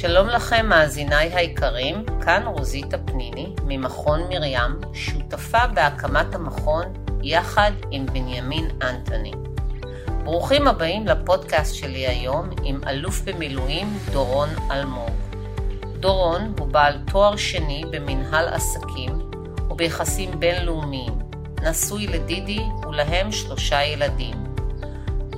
שלום לכם מאזיניי היקרים, כאן רוזיטה פניני ממכון מרים, שותפה בהקמת המכון יחד עם בנימין אנטוני. ברוכים הבאים לפודקאסט שלי היום עם אלוף במילואים דורון אלמוג. דורון הוא בעל תואר שני במנהל עסקים וביחסים בינלאומיים, נשוי לדידי ולהם שלושה ילדים.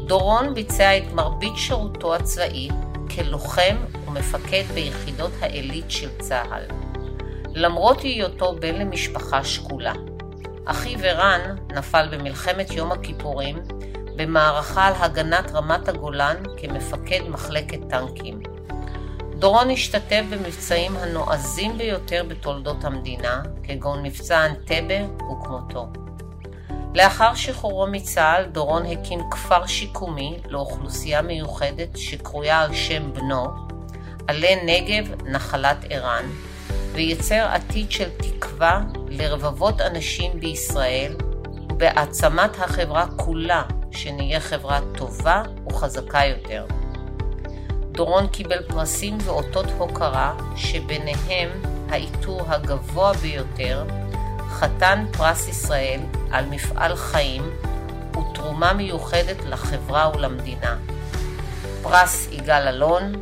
דורון ביצע את מרבית שירותו הצבאי כלוחם ומפקד ביחידות העילית של צה"ל. למרות היותו בן למשפחה שכולה. אחיו ערן נפל במלחמת יום הכיפורים במערכה על הגנת רמת הגולן כמפקד מחלקת טנקים. דורון השתתף במבצעים הנועזים ביותר בתולדות המדינה, כגון מבצע אנטבה וכמותו. לאחר שחרורו מצה"ל, דורון הקים כפר שיקומי לאוכלוסייה מיוחדת שקרויה על שם בנו, עלי נגב נחלת ערן, וייצר עתיד של תקווה לרבבות אנשים בישראל ובהעצמת החברה כולה, שנהיה חברה טובה וחזקה יותר. דורון קיבל פרסים ואותות הוקרה, שביניהם העיטור הגבוה ביותר, חתן פרס ישראל על מפעל חיים ותרומה מיוחדת לחברה ולמדינה. פרס יגאל אלון,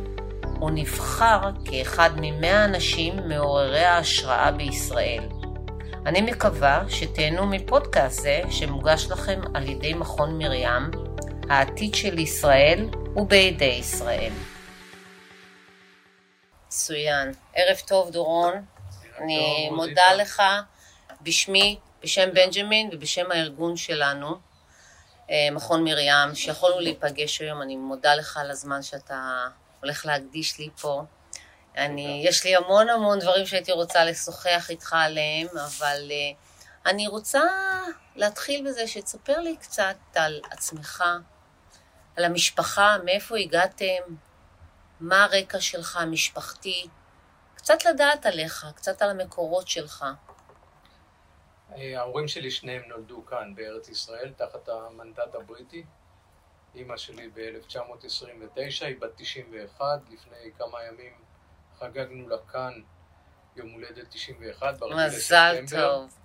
הוא נבחר כאחד ממאה אנשים מעוררי ההשראה בישראל. אני מקווה שתהנו מפודקאסט זה שמוגש לכם על ידי מכון מרים, העתיד של ישראל ובידי ישראל. מצוין. ערב טוב דורון, אני מודה לך בשמי, בשם בנג'מין ובשם הארגון שלנו, אה, מכון מרים, שיכולנו להיפגש היום, אני מודה לך על הזמן שאתה הולך להקדיש לי פה. אני, יש לי המון המון דברים שהייתי רוצה לשוחח איתך עליהם, אבל uh, אני רוצה להתחיל בזה שתספר לי קצת על עצמך, על המשפחה, מאיפה הגעתם, מה הרקע שלך המשפחתי, קצת לדעת עליך, קצת על המקורות שלך. אה, ההורים שלי שניהם נולדו כאן בארץ ישראל, תחת המנדט הבריטי. אימא שלי ב-1929, היא בת 91, לפני כמה ימים חגגנו לה כאן יום הולדת 91, ברגיל לספטמבר. מזל טוב.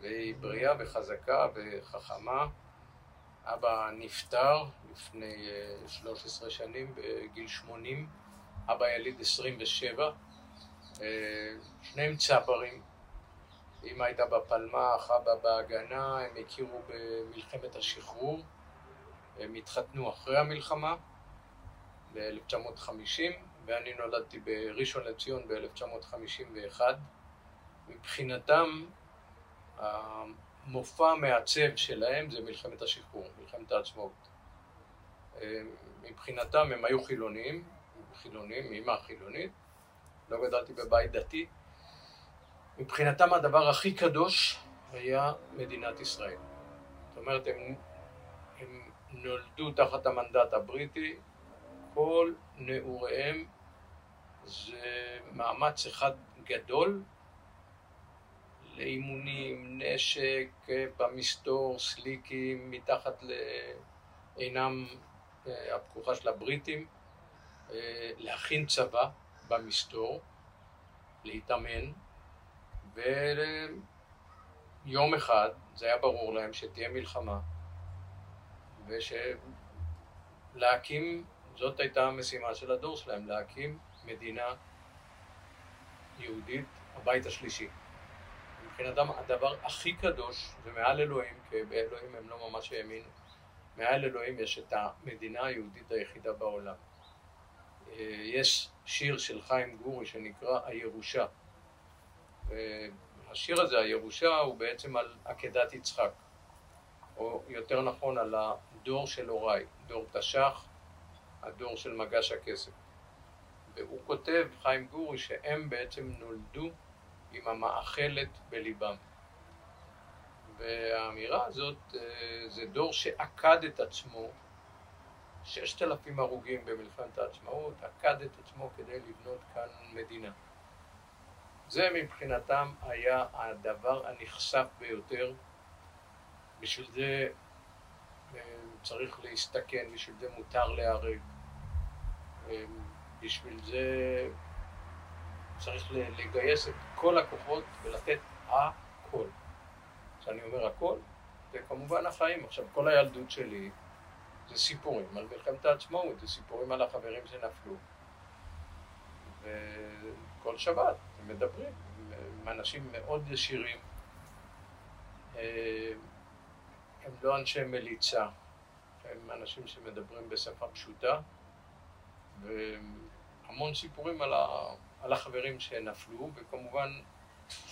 והיא בריאה וחזקה וחכמה. אבא נפטר לפני 13 אה, שנים, בגיל 80. אבא יליד 27. אה, שניהם צברים. אמא הייתה בפלמ"ח, אבא בהגנה, הם הכירו במלחמת השחרור. הם התחתנו אחרי המלחמה, ב-1950, ואני נולדתי בראשון לציון ב-1951. מבחינתם, המופע המעצב שלהם זה מלחמת השחרור, מלחמת העצמאות. מבחינתם הם היו חילונים, חילונים, אימא חילונית, לא גדלתי בבית דתי. מבחינתם הדבר הכי קדוש היה מדינת ישראל. זאת אומרת, הם, הם נולדו תחת המנדט הבריטי, כל נעוריהם זה מאמץ אחד גדול לאימונים, נשק במסתור, סליקים, מתחת לעינם אה, הפקוחה של הבריטים, אה, להכין צבא במסתור, להתאמן, ויום אחד זה היה ברור להם שתהיה מלחמה. ושלהקים, זאת הייתה המשימה של הדור שלהם, להקים מדינה יהודית, הבית השלישי. מבחינתם הדבר הכי קדוש זה מעל אלוהים, כי באלוהים הם לא ממש האמינו. מעל אלוהים יש את המדינה היהודית היחידה בעולם. אה, יש שיר של חיים גורי שנקרא הירושה. השיר הזה, הירושה, הוא בעצם על עקדת יצחק, או יותר נכון על הדור של הוריי, דור תש"ח, הדור של מגש הכסף. והוא כותב, חיים גורי, שהם בעצם נולדו עם המאכלת בליבם. והאמירה הזאת, אה, זה דור שעקד את עצמו, ששת אלפים הרוגים במלחמת העצמאות, עקד את עצמו כדי לבנות כאן מדינה. זה מבחינתם היה הדבר הנכסף ביותר. בשביל זה צריך להסתכן, בשביל זה מותר להיהרג. בשביל זה צריך לגייס את כל הכוחות ולתת הכל. כשאני אומר הכל, זה כמובן החיים. עכשיו, כל הילדות שלי זה סיפורים על מלחמת העצמאות, זה סיפורים על החברים שנפלו. וכל שבת הם מדברים עם אנשים מאוד ישירים. אה, הם לא אנשי מליצה, הם אנשים שמדברים בשפה פשוטה, והמון סיפורים על, ה... על החברים שנפלו, וכמובן,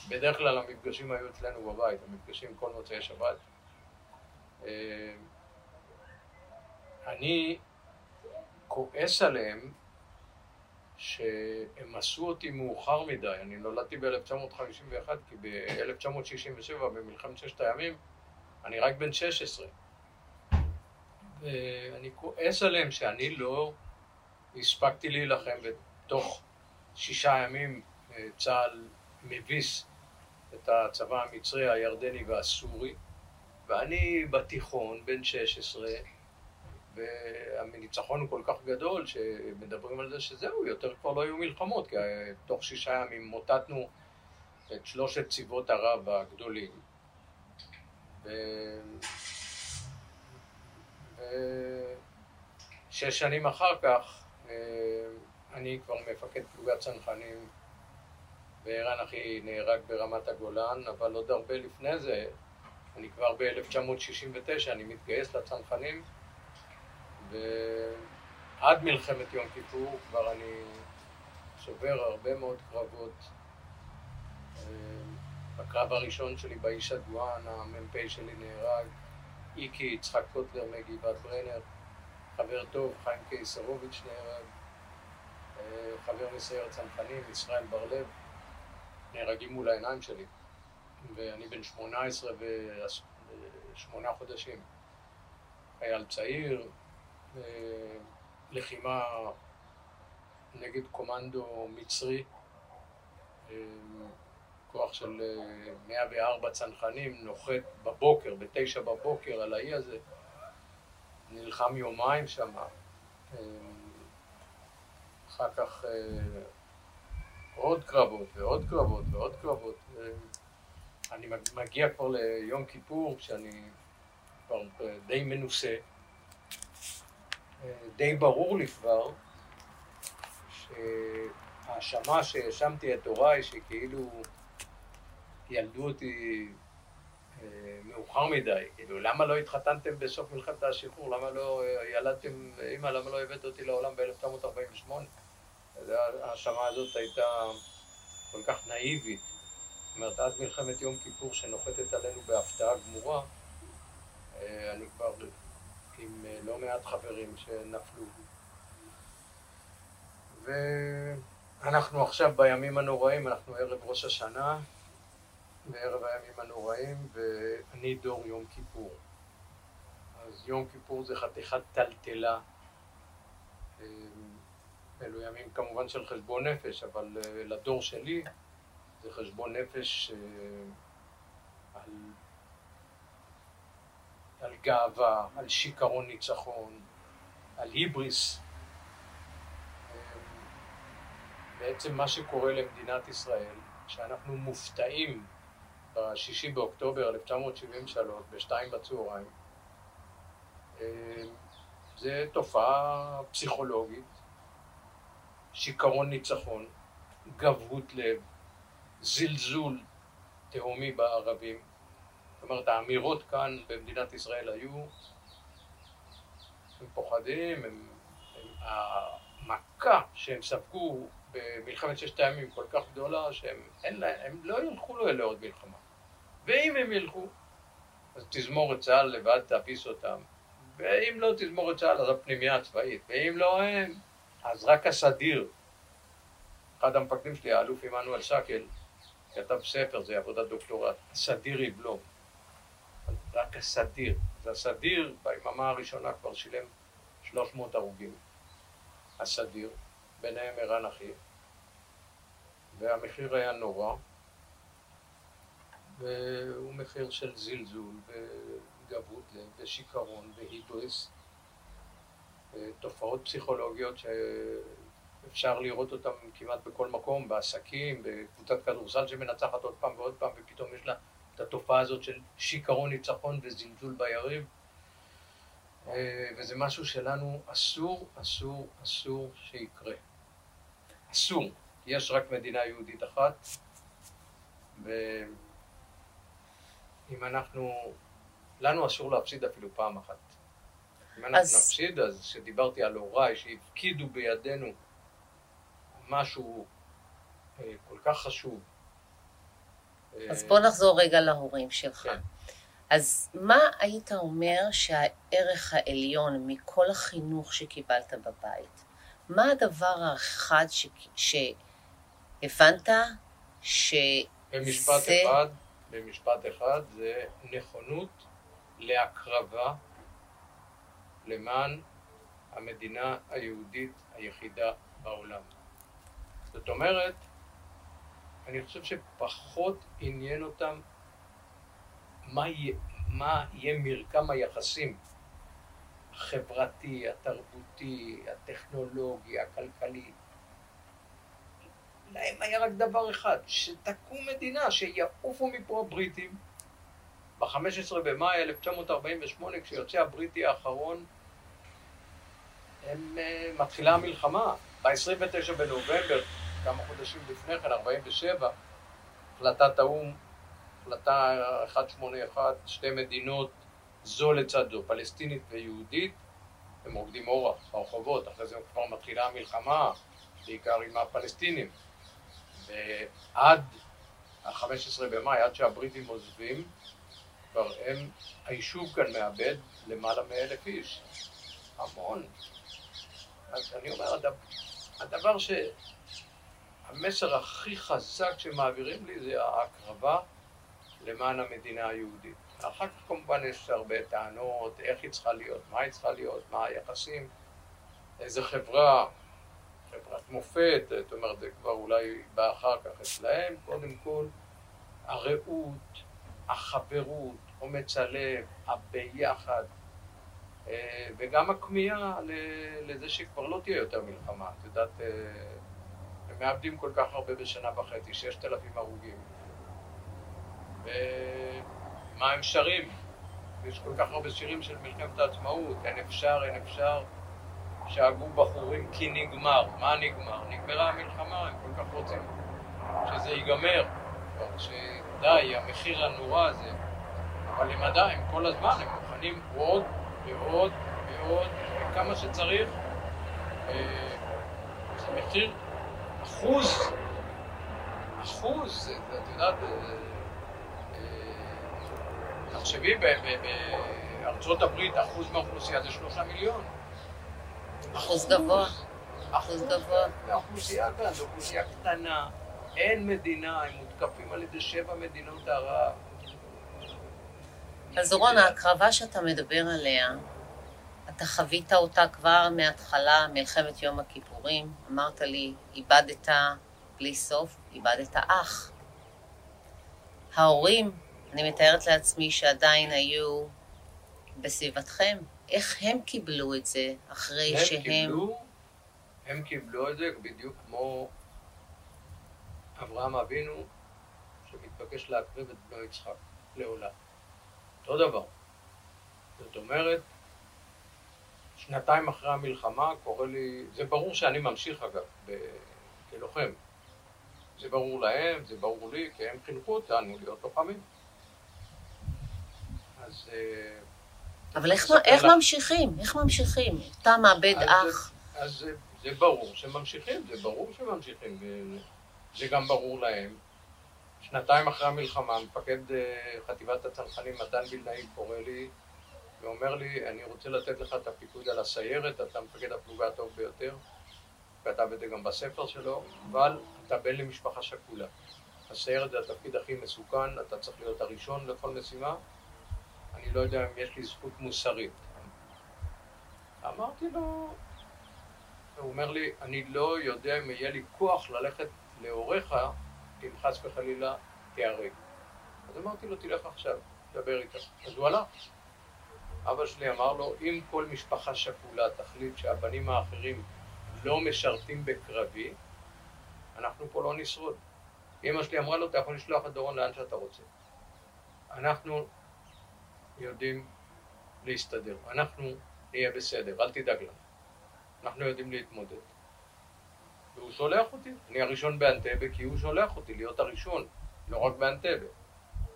בדרך כלל המפגשים היו אצלנו בבית, המפגשים כל מוצאי שבת. אה, אני כועס עליהם שהם עשו אותי מאוחר מדי. אני נולדתי ב-1951, כי ב-1967, במלחמת ששת הימים, אני רק בן 16. ואני כועס עליהם שאני לא הספקתי להילחם, ותוך שישה ימים אה, צה"ל מביס את הצבא המצרי, הירדני והסורי, ואני בתיכון, בן 16, והניצחון הוא כל כך גדול שמדברים על זה שזהו, יותר כבר לא היו מלחמות, כי תוך שישה ימים מוטטנו את שלושת צבאות ערב הגדולים. ו... ושש שנים אחר כך אה, אני כבר מפקד פלוגת צנחנים וערן אחי נהרג ברמת הגולן, אבל עוד הרבה לפני זה, אני כבר ב-1969, אני מתגייס לצנחנים ועד מלחמת יום כיפור כבר אני שובר הרבה מאוד קרבות. אה, בקרב הראשון שלי באיש הדואן, המ"פ שלי נהרג, איקי יצחק קוטלר מגבעת ברנר, חבר טוב, חיים קיסרוביץ' נהרג, אה, חבר מסייר צנחנים, ישראל בר-לב, נהרגים מול העיניים שלי, ואני בן 18 ושמונה חודשים. חייל צעיר, לחימה נגד קומנדו מצרי, כוח של 104 צנחנים, נוחת בבוקר, בתשע בבוקר על האי הזה, נלחם יומיים שם, אחר כך עוד קרבות ועוד קרבות ועוד קרבות. אני מגיע כבר ליום כיפור, כשאני כבר די מנוסה. די ברור לי כבר שהאשמה שהאשמתי את הוריי, שכאילו ילדו אותי אה, מאוחר מדי, כאילו, למה לא התחתנתם בסוף מלחמת השחרור? למה לא אה, ילדתם, אמא, למה לא הבאת אותי לעולם ב-1948? ההאשמה הזאת הייתה כל כך נאיבית. זאת אומרת, עד מלחמת יום כיפור שנוחתת עלינו בהפתעה גמורה, אה, אני כבר עם לא מעט חברים שנפלו. ואנחנו עכשיו בימים הנוראים, אנחנו ערב ראש השנה, וערב הימים הנוראים, ואני דור יום כיפור. אז יום כיפור זה חתיכת טלטלה. אה, אלו ימים כמובן של חשבון נפש, אבל אה, לדור שלי זה חשבון נפש על על גאווה, על שיכרון ניצחון, על היבריס. בעצם מה שקורה למדינת ישראל, שאנחנו מופתעים בשישי באוקטובר 1973, בשתיים בצהריים, זה תופעה פסיכולוגית, שיכרון ניצחון, גבהות לב, זלזול תהומי בערבים, זאת אומרת, האמירות כאן במדינת ישראל היו, הם פוחדים, הם, הם, המכה שהם ספגו במלחמת ששת הימים כל כך גדולה, שהם לה, לא ילכו לעוד מלחמה. ואם הם ילכו, אז תזמורת צה"ל לבד תאפיס אותם. ואם לא תזמורת צה"ל, אז הפנימייה הצבאית. ואם לא הם, אז רק הסדיר. אחד המפקדים שלי, האלוף עמנואל שקל, כתב ספר, זה עבודת דוקטורט, הסדיר יבלום. רק הסדיר. אז הסדיר ביממה הראשונה כבר שילם 300 הרוגים. הסדיר, ביניהם ערן אחי, והמחיר היה נורא, והוא מחיר של זלזול וגבות לב ושיכרון והיבריס, תופעות פסיכולוגיות אפשר לראות אותם כמעט בכל מקום, בעסקים, בקבוצת כדורסל שמנצחת עוד פעם ועוד פעם, ופתאום יש לה את התופעה הזאת של שיכרון ניצחון וזלזול ביריב. וזה משהו שלנו אסור, אסור, אסור שיקרה. אסור. יש רק מדינה יהודית אחת, ואם אנחנו, לנו אסור להפסיד אפילו פעם אחת. אם אנחנו אז... נפסיד, אז כשדיברתי על הוריי שהפקידו בידינו משהו אה, כל כך חשוב. אז בוא נחזור רגע להורים שלך. כן. אז מה היית אומר שהערך העליון מכל החינוך שקיבלת בבית? מה הדבר האחד ש... שהבנת שזה... במשפט אחד, במשפט אחד זה נכונות להקרבה למען המדינה היהודית היחידה בעולם. זאת אומרת, אני חושב שפחות עניין אותם מה יהיה, מה יהיה מרקם היחסים החברתי, התרבותי, הטכנולוגי, הכלכלי. להם היה רק דבר אחד, שתקום מדינה, שיעופו מפה הבריטים. ב-15 במאי 1948, כשיוצא הבריטי האחרון, הם, uh, מתחילה המלחמה. ב-29 בנובמבר, כמה חודשים לפני כן, 47, החלטת האו"ם, החלטה 181, שתי מדינות, זו לצד זו, פלסטינית ויהודית, הם רוקדים אורח ברחובות, אחרי זה כבר מתחילה המלחמה, בעיקר עם הפלסטינים. ועד ה-15 במאי, עד שהבריטים עוזבים, כבר הם, היישוב כאן מאבד למעלה מאלף איש. המון. אז אני אומר, הדבר ש... המסר הכי חזק שמעבירים לי זה ההקרבה למען המדינה היהודית. אחר כך כמובן יש הרבה טענות, איך היא צריכה להיות, מה היא צריכה להיות, מה היחסים, איזה חברה, חברת מופת, זאת אומרת, זה כבר אולי בא אחר כך אצלהם, קודם כל, הרעות, החברות, אומץ הלב, הביחד, אה, וגם הכמיהה לזה שכבר לא תהיה יותר מלחמה. את יודעת, אה, הם מאבדים כל כך הרבה בשנה וחצי, ששת אלפים הרוגים. ומה הם שרים? יש כל כך הרבה שירים של מלחמת העצמאות, אין אפשר, אין אפשר. שאגו בחורים כי נגמר. מה נגמר? נגמרה המלחמה, הם כל כך רוצים שזה ייגמר. שדי, המחיר הנורא הזה. אבל הם עדיין, כל הזמן, הם מוכנים עוד ועוד ועוד, כמה שצריך. אה, זה מחיר, אחוז, אחוז, את יודעת, אה, אה, תחשבי, בארצות הברית אחוז מהאוכלוסייה זה שלושה מיליון. אחוז גבוה. אחוז גבוה. האוכלוסייה כאן זו אוכלוסייה קטנה, אין מדינה, הם מותקפים על ידי שבע מדינות ערב. אז רון, ההקרבה שאתה מדבר עליה, אתה חווית אותה כבר מההתחלה, מלחמת יום הכיפורים. אמרת לי, איבדת בלי סוף, איבדת אח. ההורים, אני מתארת לעצמי שעדיין היו בסביבתכם. איך הם קיבלו את זה אחרי הם שהם... קיבלו, הם קיבלו את זה בדיוק כמו אברהם אבינו, שמתבקש להקריב את בנו יצחק לעולם. אותו דבר. זאת אומרת, שנתיים אחרי המלחמה קורה לי, זה ברור שאני ממשיך אגב, ב... כלוחם. זה ברור להם, זה ברור לי, כי הם חינכו אותנו להיות לוחמים. אז... אבל איך, איך ממשיכים? איך ממשיכים? אתה מאבד אח. אז זה, זה ברור שממשיכים, זה ברור שממשיכים, זה גם ברור להם. שנתיים אחרי המלחמה, מפקד אה, חטיבת הצנחנים מתן וילנאי קורא לי ואומר לי, אני רוצה לתת לך את הפיקוד על הסיירת, אתה מפקד הפלוגה הטוב ביותר, כתב את זה גם בספר שלו, אבל אתה בן למשפחה שכולה. הסיירת זה התפקיד הכי מסוכן, אתה צריך להיות הראשון לכל משימה. אני לא יודע אם יש לי זכות מוסרית. אמרתי לו, הוא אומר לי, אני לא יודע אם יהיה לי כוח ללכת להוריך אם חס וחלילה תיהרג. אז אמרתי לו, תלך עכשיו, דבר איתו. אז הוא הלך. אבא שלי אמר לו, אם כל משפחה שכולה תחליט שהבנים האחרים לא משרתים בקרבי, אנחנו פה לא נשרוד. אמא שלי אמרה לו, אתה יכול לשלוח את דורון לאן שאתה רוצה. אנחנו יודעים להסתדר, אנחנו נהיה בסדר, אל תדאג לנו. אנחנו יודעים להתמודד. והוא שולח אותי. אני הראשון באנטבה כי הוא שולח אותי להיות הראשון, לא רק באנטבה.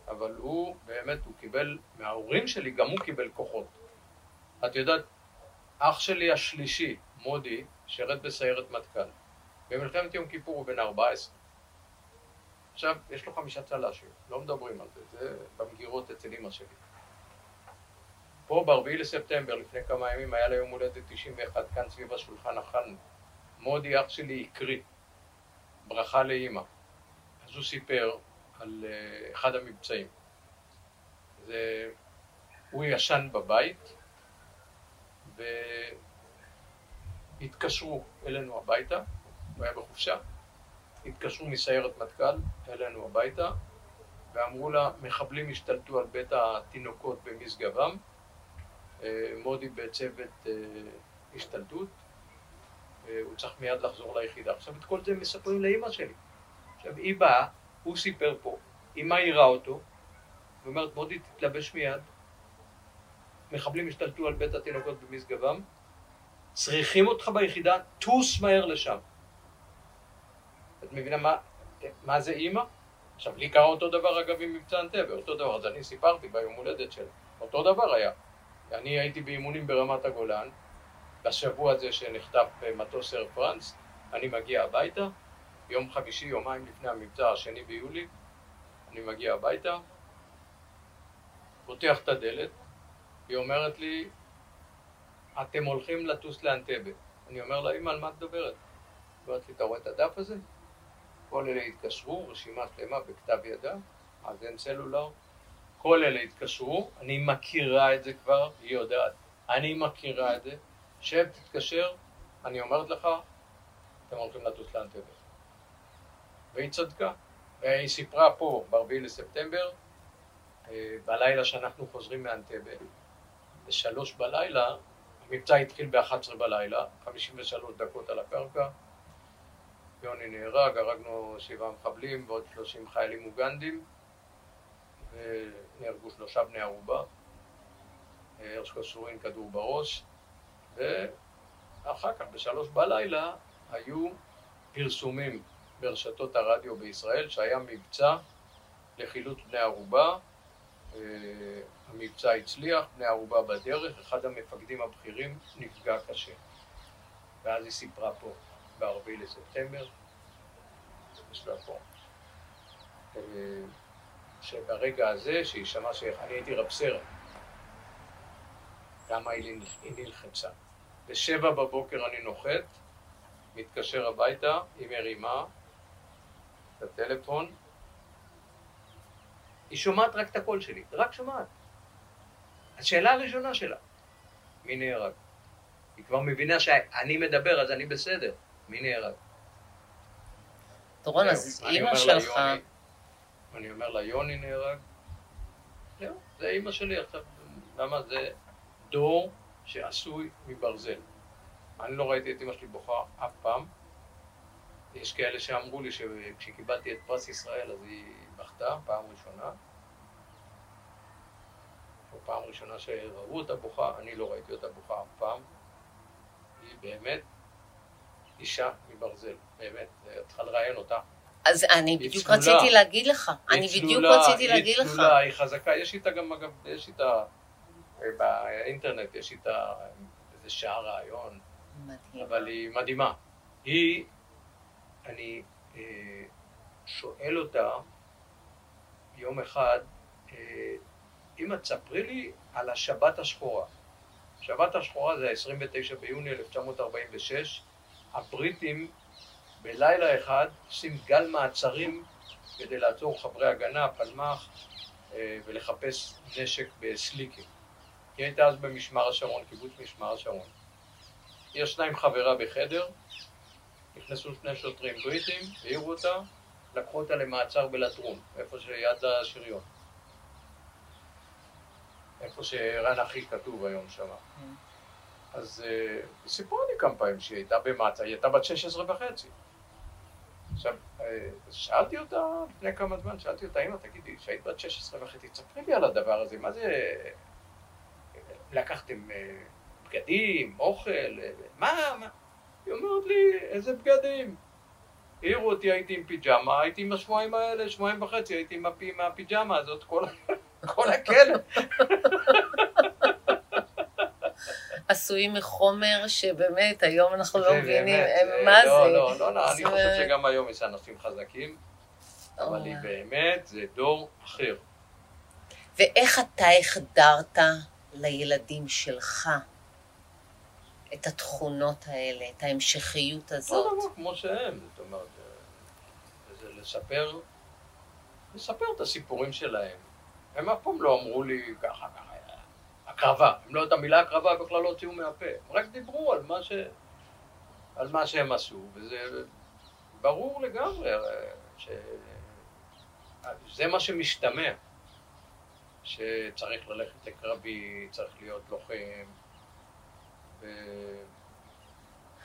אבל הוא, באמת, הוא קיבל, מההורים שלי גם הוא קיבל כוחות. את יודעת, אח שלי השלישי, מודי, שירת בסיירת מטכ"ל. במלחמת יום כיפור הוא בן 14. עכשיו, יש לו חמישה צל"שים, לא מדברים על זה, זה במגירות אצל אמא שלי. פה ב-4 לספטמבר, לפני כמה ימים, היה לה יום הולדת 91, כאן סביב השולחן אכלנו. מודי אח שלי הקריא ברכה לאימא. אז הוא סיפר על uh, אחד המבצעים. זה, הוא ישן בבית והתקשרו אלינו הביתה, הוא היה בחופשה, התקשרו מסיירת מטכ"ל אלינו הביתה ואמרו לה, מחבלים השתלטו על בית התינוקות במשגבם, אה, מודי בצוות אה, השתלטות, הוא צריך מיד לחזור ליחידה. עכשיו את כל זה מספרים לאימא שלי. עכשיו היא באה, הוא סיפר פה, אמא עירה אותו, ואומרת מודי תתלבש מיד, מחבלים השתלטו על בית התינוקות במשגבם, צריכים אותך ביחידה, טוס מהר לשם. את מבינה מה, מה זה אימא? עכשיו לי קרה אותו דבר אגב עם מבצע אנטבה, אותו דבר, אז אני סיפרתי ביום הולדת שלה, אותו דבר היה. אני הייתי באימונים ברמת הגולן, בשבוע הזה שנחטף במטוס אר פרנס, אני מגיע הביתה, יום חמישי, יומיים לפני המבצע השני ביולי, אני מגיע הביתה, פותח את הדלת, היא אומרת לי, אתם הולכים לטוס לאנטבה. אני אומר לה, אמא, על מה את מדברת? היא אומרת לי, אתה רואה את הדף הזה? כל אלה התקשרו, רשימה שלמה בכתב ידה, אז אין סלולר. כל אלה התקשרו, אני מכירה את זה כבר, היא יודעת, אני מכירה את זה, שב, תתקשר, אני אומרת לך, אתם הולכים לטוס לאנטבה. והיא צדקה. והיא סיפרה פה, ב-4 לספטמבר, אה, בלילה שאנחנו חוזרים מאנטבה, בשלוש בלילה, המבצע התחיל ב-11 בלילה, 53 דקות על הקרקע, יוני נהרג, הרגנו שבעה מחבלים ועוד 30 חיילים אוגנדים, ונהרגו שלושה בני ערובה, הרשקו סורין כדור בראש, ואחר כך, בשלוש בלילה, היו פרסומים ברשתות הרדיו בישראל שהיה מבצע לחילוץ בני ערובה. אה, המבצע הצליח, בני ערובה בדרך, אחד המפקדים הבכירים נפגע קשה. ואז היא סיפרה פה, ב-4 לספטמבר, יש לה פה, אה, שברגע הזה, שהיא שמעה שאני הייתי רב סרן, למה היא נלחצה. בשבע בבוקר אני נוחת, מתקשר הביתה, היא מרימה את הטלפון, היא שומעת רק את הקול שלי, רק שומעת. השאלה הראשונה שלה, מי נהרג? היא כבר מבינה שאני מדבר אז אני בסדר, מי נהרג? דורון, אז אימא שלך... אני אומר לה, יוני נהרג. זהו, זה אימא שלי עכשיו. למה זה דור שעשוי מברזל. אני לא ראיתי את אמא שלי בוכה אף פעם. יש כאלה שאמרו לי שכשקיבלתי את פרס ישראל אז היא בכתה פעם ראשונה. פעם ראשונה שראו אותה בוכה, אני לא ראיתי אותה בוכה אף פעם. היא באמת אישה מברזל, באמת, צריכה לראיין אותה. אז אני בדיוק צלולה, רציתי להגיד לך, אני צלולה, בדיוק רציתי להגיד לך. היא צלולה, היא חזקה, יש איתה גם, אגב, יש איתה, אה, באינטרנט יש איתה איזה שעה רעיון, מדהים. אבל היא מדהימה. היא, אני אה, שואל אותה יום אחד, אה, אמא, תספרי לי על השבת השחורה. השבת השחורה זה ה-29 ביוני 1946, הבריטים בלילה אחד עושים גל מעצרים כדי לעצור חברי הגנה, פלמ"ח, אה, ולחפש נשק בסליקים. היא הייתה אז במשמר השרון, קיבוץ משמר השרון. היא ישנה עם חברה בחדר, נכנסו שני שוטרים בריטים, העירו אותה, לקחו אותה למעצר בלטרון, איפה שיד השריון. איפה שערן אחי כתוב היום שם. אז אה, סיפרו לי כמה פעמים שהיא הייתה במעצר, היא הייתה בת 16 וחצי. עכשיו, אה, שאלתי אותה לפני כמה זמן, שאלתי אותה, אמא, תגידי, כשהיית בת 16 וחצי, תספרי לי על הדבר הזה, מה זה... לקחתם אה, בגדים, אוכל, אה, מה, מה? היא אומרת לי, איזה בגדים? העירו אותי, הייתי עם פיג'מה, הייתי עם השבועיים האלה, שבועיים וחצי, הייתי עם הפי, הפיג'מה הזאת כל, כל הכלא. עשויים מחומר שבאמת היום אנחנו לא מבינים באמת, מה לא, זה. לא, לא, לא, אני חושב שגם היום יש אנשים חזקים, אבל היא. באמת, זה דור אחר. ואיך אתה החדרת לילדים שלך את התכונות האלה, את ההמשכיות הזאת? אותו דבר כמו שהם, זאת אומרת, זה- זה לספר, לספר את הסיפורים שלהם. הם אף פעם לא אמרו לי ככה, ככה, הקרבה. הם לא, את המילה הקרבה בכלל לא הוציאו מהפה. הם רק דיברו על מה, ש... על מה שהם עשו, וזה ברור לגמרי ש... זה מה שמשתמע. שצריך ללכת לקרבי, צריך להיות לוחם, ו...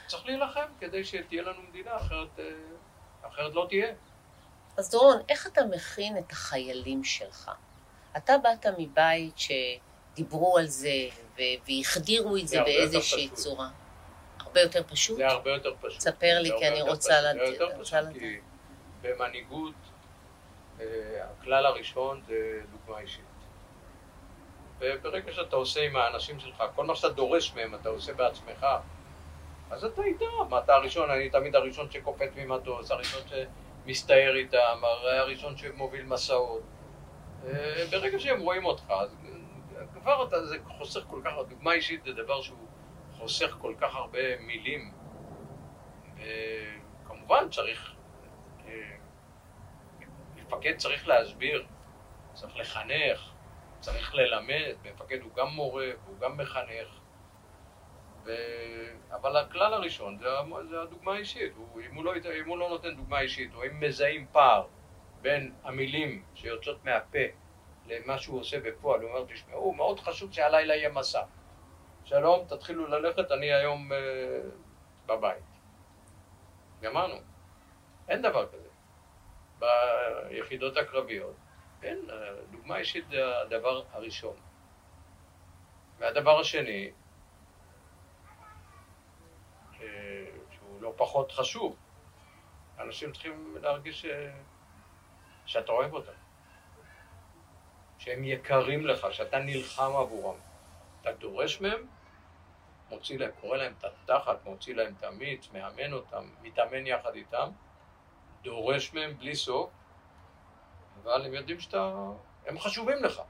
צריך להילחם כדי שתהיה לנו מדינה, אחרת, אה, אחרת לא תהיה. אז דורון, איך אתה מכין את החיילים שלך? אתה באת מבית שדיברו על זה והחדירו את זה באיזושהי. צורה. הרבה יותר פשוט? זה הרבה יותר פשוט. ספר לי, כי אני רוצה. לדעת- זה יותר פשוט. כי במנהיגות, אה, הכלל הראשון זה דוגמה אישית. וברגע שאתה עושה עם האנשים שלך, כל מה שאתה דורש מהם אתה עושה בעצמך, אז אתה איתם. אתה הראשון, אני תמיד הראשון שקופץ ממטוס, הראשון שמסתער איתם, הראשון שמוביל מסעות. אה, ברגע שהם רואים אותך, אז כבר אתה, זה חוסך כל כך, דוגמה אישית זה דבר שהוא חוסך כל כך הרבה מילים. וכמובן צריך, אה, מפקד צריך להסביר, צריך לחנך, צריך ללמד, מפקד הוא גם מורה, הוא גם מחנך. ו... אבל הכלל הראשון זה, זה הדוגמה האישית. הוא, אם, הוא לא, אם הוא לא נותן דוגמה אישית, או אם מזהים פער בין המילים שיוצאות מהפה למה שהוא עושה בפועל, הוא אומר, תשמעו, מאוד חשוב שהלילה יהיה מסע. שלום, תתחילו ללכת, אני היום אה, בבית. גמרנו. אין דבר כזה. ביחידות הקרביות, אה, דוגמה אישית זה הדבר הראשון. והדבר השני, אה, שהוא לא פחות חשוב, אנשים צריכים להרגיש ש... שאתה אוהב אותם, שהם יקרים לך, שאתה נלחם עבורם. אתה דורש מהם, מוציא להם, קורא להם את התחת, מוציא להם את המיץ, מאמן אותם, מתאמן יחד איתם, דורש מהם בלי סוף, אבל הם יודעים שאתה... הם חשובים לך.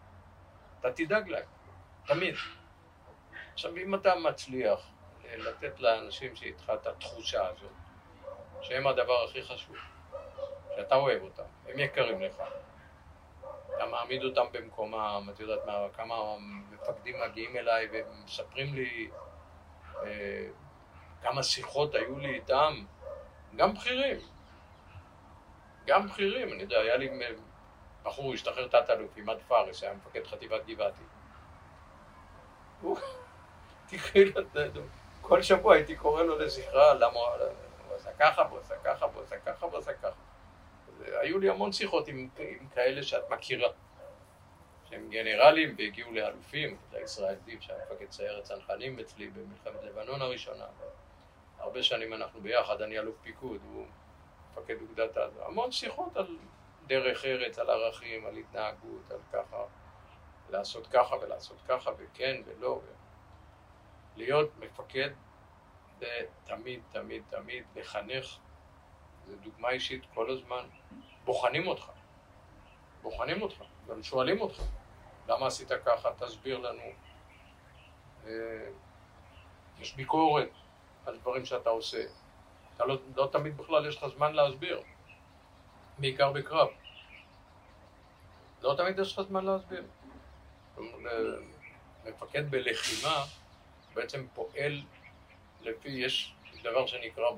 אתה תדאג להם, תמיד. עכשיו, אם אתה מצליח לתת לאנשים שאיתך את התחושה הזאת, שהם הדבר הכי חשוב, שאתה אוהב אותם, הם יקרים לך, אתה מעמיד אותם במקומם, את יודעת מה, כמה מפקדים מגיעים אליי ומספרים לי אה, כמה שיחות היו לי איתם, גם בכירים, גם בכירים, אני יודע, היה לי בחור, השתחרר תת-אלוף, עימאד פארס, היה מפקד חטיבת גבעתי. הוא, כל שבוע הייתי קורא לו לזכרה, למה הוא עשה ככה, והוא עשה ככה, והוא עשה ככה, והוא עשה ככה. היו לי המון שיחות עם, עם כאלה שאת מכירה, שהם גנרלים והגיעו לאלופים, זה ישראל זיו, שהיה מפקד סיירת צנחנים אצלי במלחמת לבנון הראשונה. הרבה שנים אנחנו ביחד, אני אלוף פיקוד, הוא מפקד אוגדת עזה. המון שיחות על דרך ארץ, על ערכים, על התנהגות, על ככה, לעשות ככה ולעשות ככה, וכן ולא. להיות מפקד זה תמיד, תמיד, תמיד לחנך, זה דוגמה אישית כל הזמן. בוחנים אותך, בוחנים אותך, גם שואלים אותך, למה עשית ככה, תסביר לנו. אה, יש ביקורת על דברים שאתה עושה. אתה לא, לא תמיד בכלל יש לך זמן להסביר, בעיקר בקרב. לא תמיד יש לך זמן להסביר. מפקד בלחימה בעצם פועל לפי, יש דבר שנקרא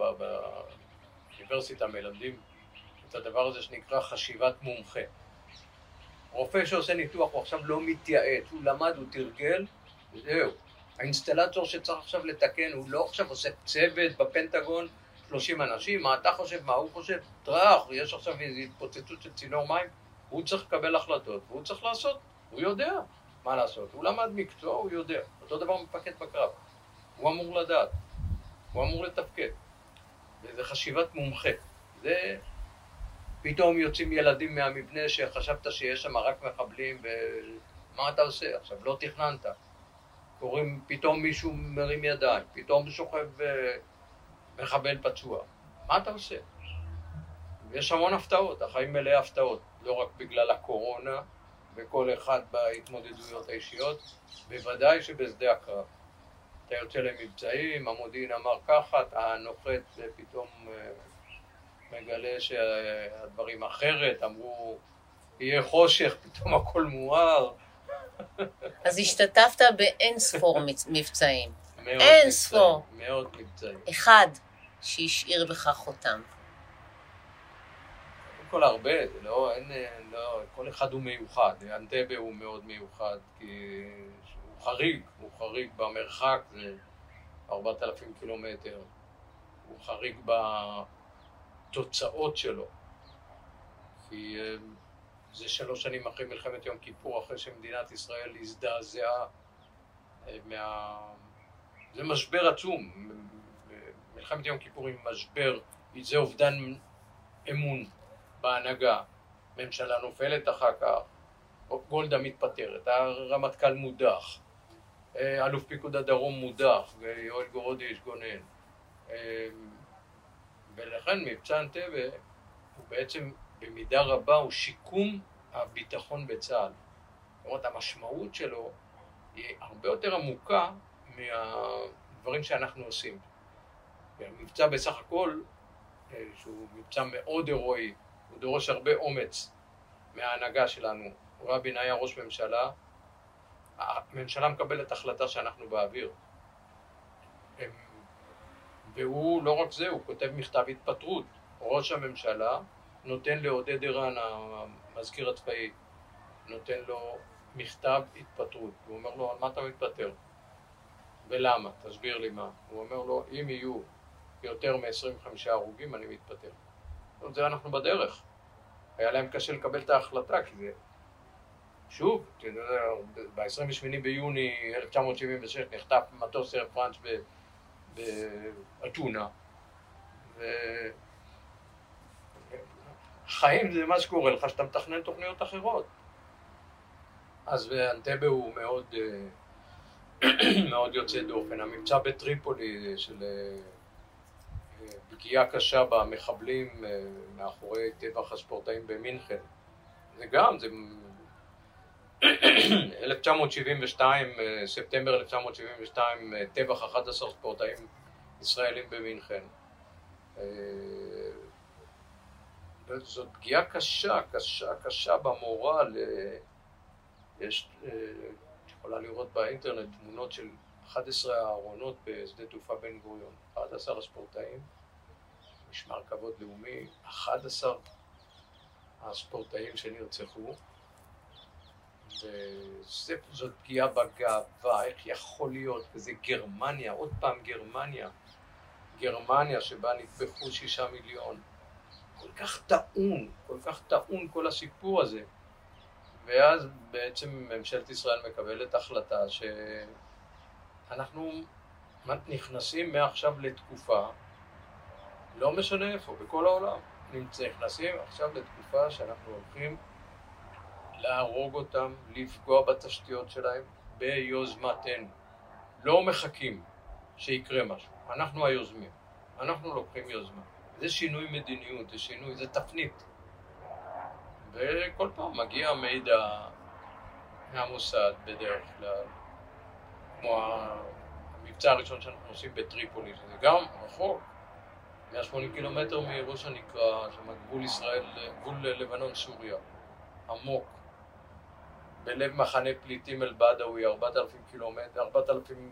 באוניברסיטה מלמדים את הדבר הזה שנקרא חשיבת מומחה. רופא שעושה ניתוח הוא עכשיו לא מתייעץ, הוא למד, הוא תרגל, וזהו. האינסטלטור שצריך עכשיו לתקן, הוא לא עכשיו עושה צוות בפנטגון, 30 אנשים, מה אתה חושב, מה הוא חושב, טראח, יש עכשיו איזו התפוצצות של צינור מים, הוא צריך לקבל החלטות, והוא צריך לעשות, הוא יודע מה לעשות, הוא למד מקצוע, הוא יודע, אותו דבר מפקד בקרב, הוא אמור לדעת, הוא אמור לתפקד, וזה חשיבת מומחה, זה פתאום יוצאים ילדים מהמבנה שחשבת שיש שם רק מחבלים ומה אתה עושה עכשיו, לא תכננת קוראים, פתאום מישהו מרים ידיים, פתאום שוכב אה, מחבל פצוע. מה אתה עושה? יש המון הפתעות, החיים מלאי הפתעות, לא רק בגלל הקורונה וכל אחד בהתמודדויות האישיות, בוודאי שבשדה הקרב. אתה יוצא למבצעים, המודיעין אמר ככה, אתה נוחת ופתאום אה, מגלה שהדברים אחרת, אמרו יהיה חושך, פתאום הכל מואר. אז השתתפת באין ספור מבצעים. אין ספור. מאוד מבצעים. אחד שהשאיר בך חותם. קודם כל הרבה, זה לא, אין, לא, כל אחד הוא מיוחד. אנטבה הוא מאוד מיוחד, כי חריג, הוא חריג במרחק, זה 4,000 קילומטר. הוא חריג בתוצאות שלו. כי אה, זה שלוש שנים אחרי מלחמת יום כיפור, אחרי שמדינת ישראל הזדעזעה אה, מה... זה משבר עצום. מלחמת יום כיפור היא משבר, זה אובדן אמון בהנהגה. ממשלה נופלת אחר כך, גולדה מתפטרת, הרמטכ"ל מודח, אלוף פיקוד הדרום מודח, ויואל גורודי גונן. אה, ולכן מבצע אנטבה הוא בעצם במידה רבה הוא שיקום הביטחון בצה"ל. זאת אומרת, המשמעות שלו היא הרבה יותר עמוקה מהדברים שאנחנו עושים. המבצע בסך הכל, אה, שהוא מבצע מאוד הירואי, הוא דורש הרבה אומץ מההנהגה שלנו. רבין היה ראש ממשלה, הממשלה מקבלת החלטה שאנחנו באוויר. הם... והוא, לא רק זה, הוא כותב מכתב התפטרות. ראש הממשלה נותן לעודד ערן, המזכיר הצבאי, נותן לו מכתב התפטרות. הוא אומר לו, על מה אתה מתפטר? ולמה? תסביר לי מה. הוא אומר לו, אם יהיו יותר מ-25 הרוגים, אני מתפטר. זאת זה אנחנו בדרך. היה להם קשה לקבל את ההחלטה, כי זה... שוב, ב-28 ביוני 1976 נחטף מטוס אר פרנס באתונה, ו... חיים זה מה שקורה לך שאתה מתכנן תוכניות אחרות. אז אנטבה הוא מאוד, אה, מאוד יוצא דופן. המבצע בטריפולי של אה, פגיעה קשה במחבלים אה, מאחורי טבח הספורטאים במינכן, זה גם, זה 1972, ספטמבר 1972, טבח 11 ספורטאים ישראלים במינכן. זאת פגיעה קשה, קשה, קשה במורל. אה, יש, אה, את יכולה לראות באינטרנט תמונות של 11 הארונות בשדה תעופה בן גוריון, 11 הספורטאים, משמר כבוד לאומי, 11 הספורטאים שנרצחו, וזאת פגיעה בגאווה, איך יכול להיות, וזה גרמניה, עוד פעם גרמניה, גרמניה שבה נטבחו שישה מיליון. כל כך טעון, כל כך טעון כל הסיפור הזה. ואז בעצם ממשלת ישראל מקבלת החלטה שאנחנו נכנסים מעכשיו לתקופה, לא משנה איפה, בכל העולם, נכנסים עכשיו לתקופה שאנחנו הולכים להרוג אותם, לפגוע בתשתיות שלהם ביוזמתנו. לא מחכים שיקרה משהו, אנחנו היוזמים, אנחנו לוקחים יוזמה. זה שינוי מדיניות, זה שינוי, זה תפנית. וכל פעם מגיע מידע מהמוסד בדרך כלל, כמו המבצע הראשון שאנחנו עושים בטריפולי, שזה גם רחוק, 180 קילומטר מראש הנקרא, שם גבול ישראל, גבול לבנון-סוריה, עמוק, בלב מחנה פליטים אל-בדאווי, 4,000 קילומטר, 4,000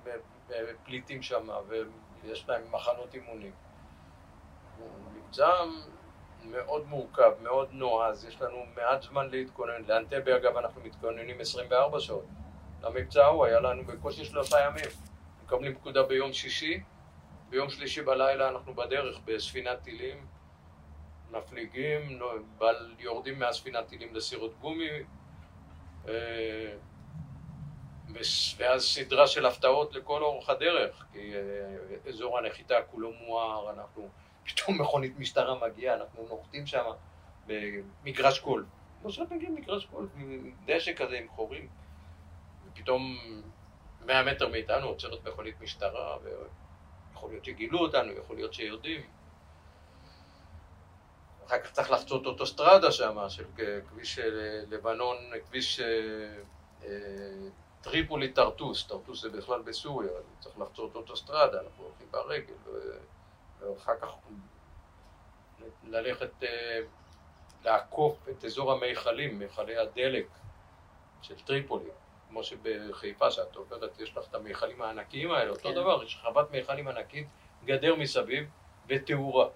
פליטים שם, ויש להם מחנות אימונים. מבצע מאוד מורכב, מאוד נועז, יש לנו מעט זמן להתכונן. לאנטבה אגב אנחנו מתכוננים 24 שעות. למבצע ההוא היה לנו בקושי שלושה ימים. מקבלים פקודה ביום שישי, ביום שלישי בלילה אנחנו בדרך בספינת טילים, מפליגים, יורדים מהספינת טילים לסירות גומי, אה, ואז סדרה של הפתעות לכל אורך הדרך, כי אה, אזור הנחיתה כולו מואר, אנחנו, פתאום מכונית משטרה מגיעה, אנחנו נוחתים שם במגרש גולף. שאת מגיעים למגרש גולף, דשא כזה עם חורים, ופתאום 100 מטר מאיתנו עוצרת מכונית משטרה, ויכול להיות שגילו אותנו, יכול להיות שיודעים. אחר כך צריך לחצות אוטוסטרדה שם, של כביש אה, לבנון, כביש אה, טריפולי טרטוס, טרטוס זה בכלל בסוריה, צריך לחצות אוטוסטרדה, אנחנו הולכים ברגל, ואחר כך ללכת אה, לעקוף את אזור המיכלים, מיכלי הדלק של טריפולי, כמו שבחיפה שאת עוברת, יש לך את המיכלים הענקיים האלה, כן. אותו דבר, יש חוות מיכלים ענקית, גדר מסביב ותאורה,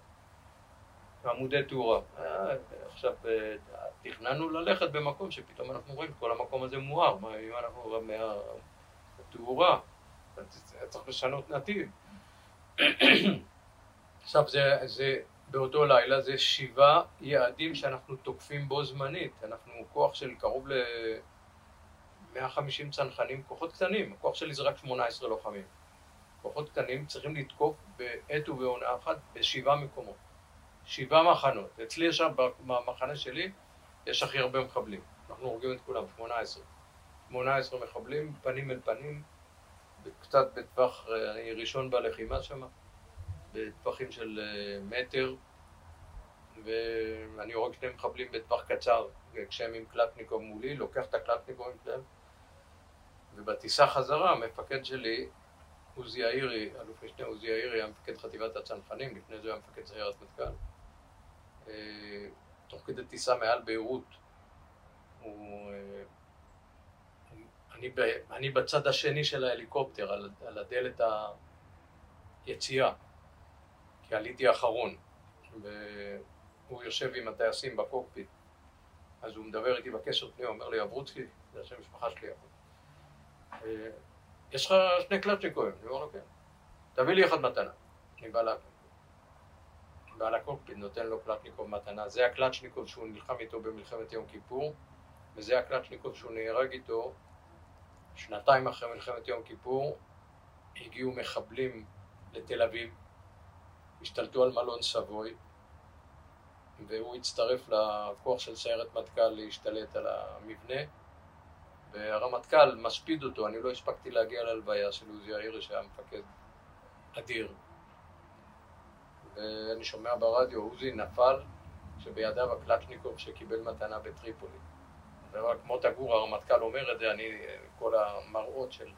עמודי תאורה. אה, עכשיו, אה, תכננו ללכת במקום שפתאום אנחנו רואים כל המקום הזה מואר, מה אם אנחנו רואים מהתאורה, צריך לשנות נתיב. עכשיו זה, זה באותו לילה זה שבעה יעדים שאנחנו תוקפים בו זמנית, אנחנו כוח של קרוב ל-150 צנחנים, כוחות קטנים, הכוח שלי זה רק 18 לוחמים. כוחות קטנים צריכים לתקוף בעת ובעונה אחת בשבעה מקומות. שבעה מחנות. אצלי יש שם, במחנה שלי, יש הכי הרבה מחבלים. אנחנו הורגים את כולם, 18. 18 מחבלים, פנים אל פנים, קצת בטווח, אני ראשון בלחימה שם, בטווחים של אה, מטר, ואני הורג שני מחבלים בטווח קצר, כשהם עם קלטניקוב מולי, לוקח את הקלטניקוב שלהם, ובטיסה חזרה, המפקד שלי, עוזי יאירי, אלוף משנה עוזי יאירי, היה מפקד חטיבת הצנחנים, לפני זה היה מפקד סיירת מטכ"ל. אה, תוך כדי טיסה מעל ביירות. הוא... אה, אני, אני בצד השני של ההליקופטר, על, על הדלת היציאה, כי עליתי האחרון, והוא יושב עם הטייסים בקוקפיט, אז הוא מדבר איתי בקשר פנימה, אומר לי, אברוצקי, זה השם המשפחה שלי, אה, יש לך שני קלצ'ניקויים? אני אומר לו, כן. תביא לי אחד מתנה. אני בא להקליט. בעל הקוקפיט נותן לו קלצ'ניקוב מתנה. זה הקלצ'ניקוב שהוא נלחם איתו במלחמת יום כיפור, וזה הקלצ'ניקוב שהוא נהרג איתו שנתיים אחרי מלחמת יום כיפור. הגיעו מחבלים לתל אביב, השתלטו על מלון סבוי, והוא הצטרף לכוח של סיירת מטכ"ל להשתלט על המבנה, והרמטכ"ל מספיד אותו, אני לא הספקתי להגיע להלוויה של עוזי יאירי שהיה מפקד אדיר. ואני שומע ברדיו, עוזי נפל, שבידיו הקלצ'ניקוב שקיבל מתנה בטריפולי. כמו תגור הרמטכ"ל אומר את זה, אני, כל המראות של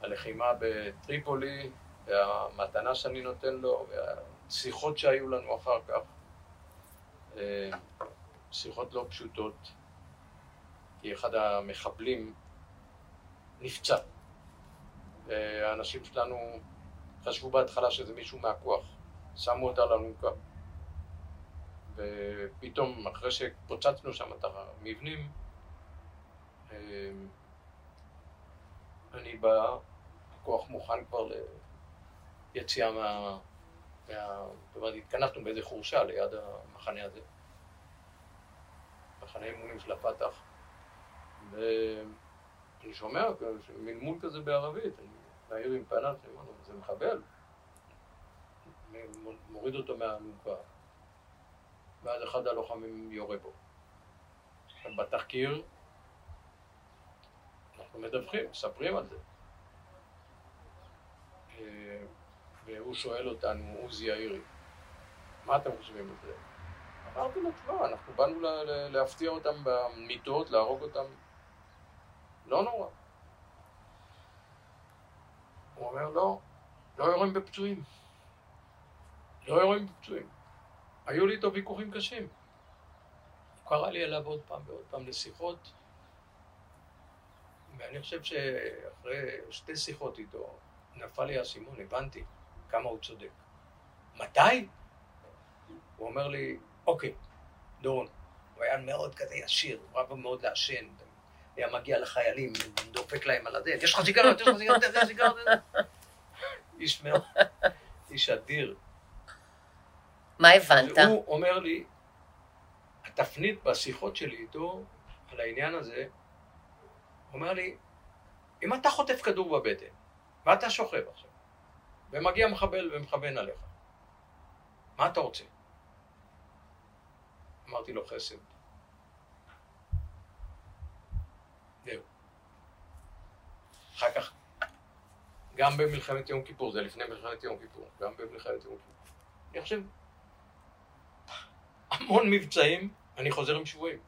הלחימה בטריפולי, והמתנה שאני נותן לו, והשיחות שהיו לנו אחר כך, אה, שיחות לא פשוטות, כי אחד המחבלים נפצע. והאנשים שלנו חשבו בהתחלה שזה מישהו מהכוח. שמו אותה על אלונקה. ופתאום, אחרי שפוצצנו שם את המבנים, אמ, אני בא, הכוח מוכן כבר ליציאה מה... מה... אומרת, התכנסנו באיזה חורשה ליד המחנה הזה. מחנה אימונים של הפת"ח. ואני שומע מלמול כזה בערבית, אני מעיר עם פנס, אני אומר לו, זה מחבל. מוריד אותו מהאלונקה, ואז אחד הלוחמים יורה בו. בתחקיר אנחנו מדווחים, מספרים על זה. אה, והוא שואל אותנו, עוזי יאירי, מה אתם חושבים על זה? אמרתי לו, תשמע, אנחנו באנו להפתיע אותם במיטות, להרוג אותם. לא נורא. הוא אומר, לא, לא יורים בפצועים. לא רואים פצועים. היו לי איתו ויכוחים קשים. הוא קרא לי אליו עוד פעם ועוד פעם לשיחות, ואני חושב שאחרי שתי שיחות איתו, נפל לי האסימון, הבנתי כמה הוא צודק. מתי? הוא אומר לי, אוקיי, דורון, הוא היה מאוד כזה ישיר, הוא רב מאוד לעשן, היה מגיע לחיילים, דופק להם על הדלת, יש לך סיגרות, יש לך סיגרות, יש לך סיגרות. איש מאוד, איש אדיר. מה הבנת? הוא אומר לי, התפנית בשיחות שלי איתו על העניין הזה, הוא אומר לי, אם אתה חוטף כדור בבטן, ואתה שוכב עכשיו, ומגיע מחבל ומכוון עליך, מה אתה רוצה? אמרתי לו חסד. זהו. אחר כך, גם במלחמת יום כיפור, זה לפני מלחמת יום כיפור, גם במלחמת יום כיפור. אני חושב, המון מבצעים, אני חוזר עם שבויים.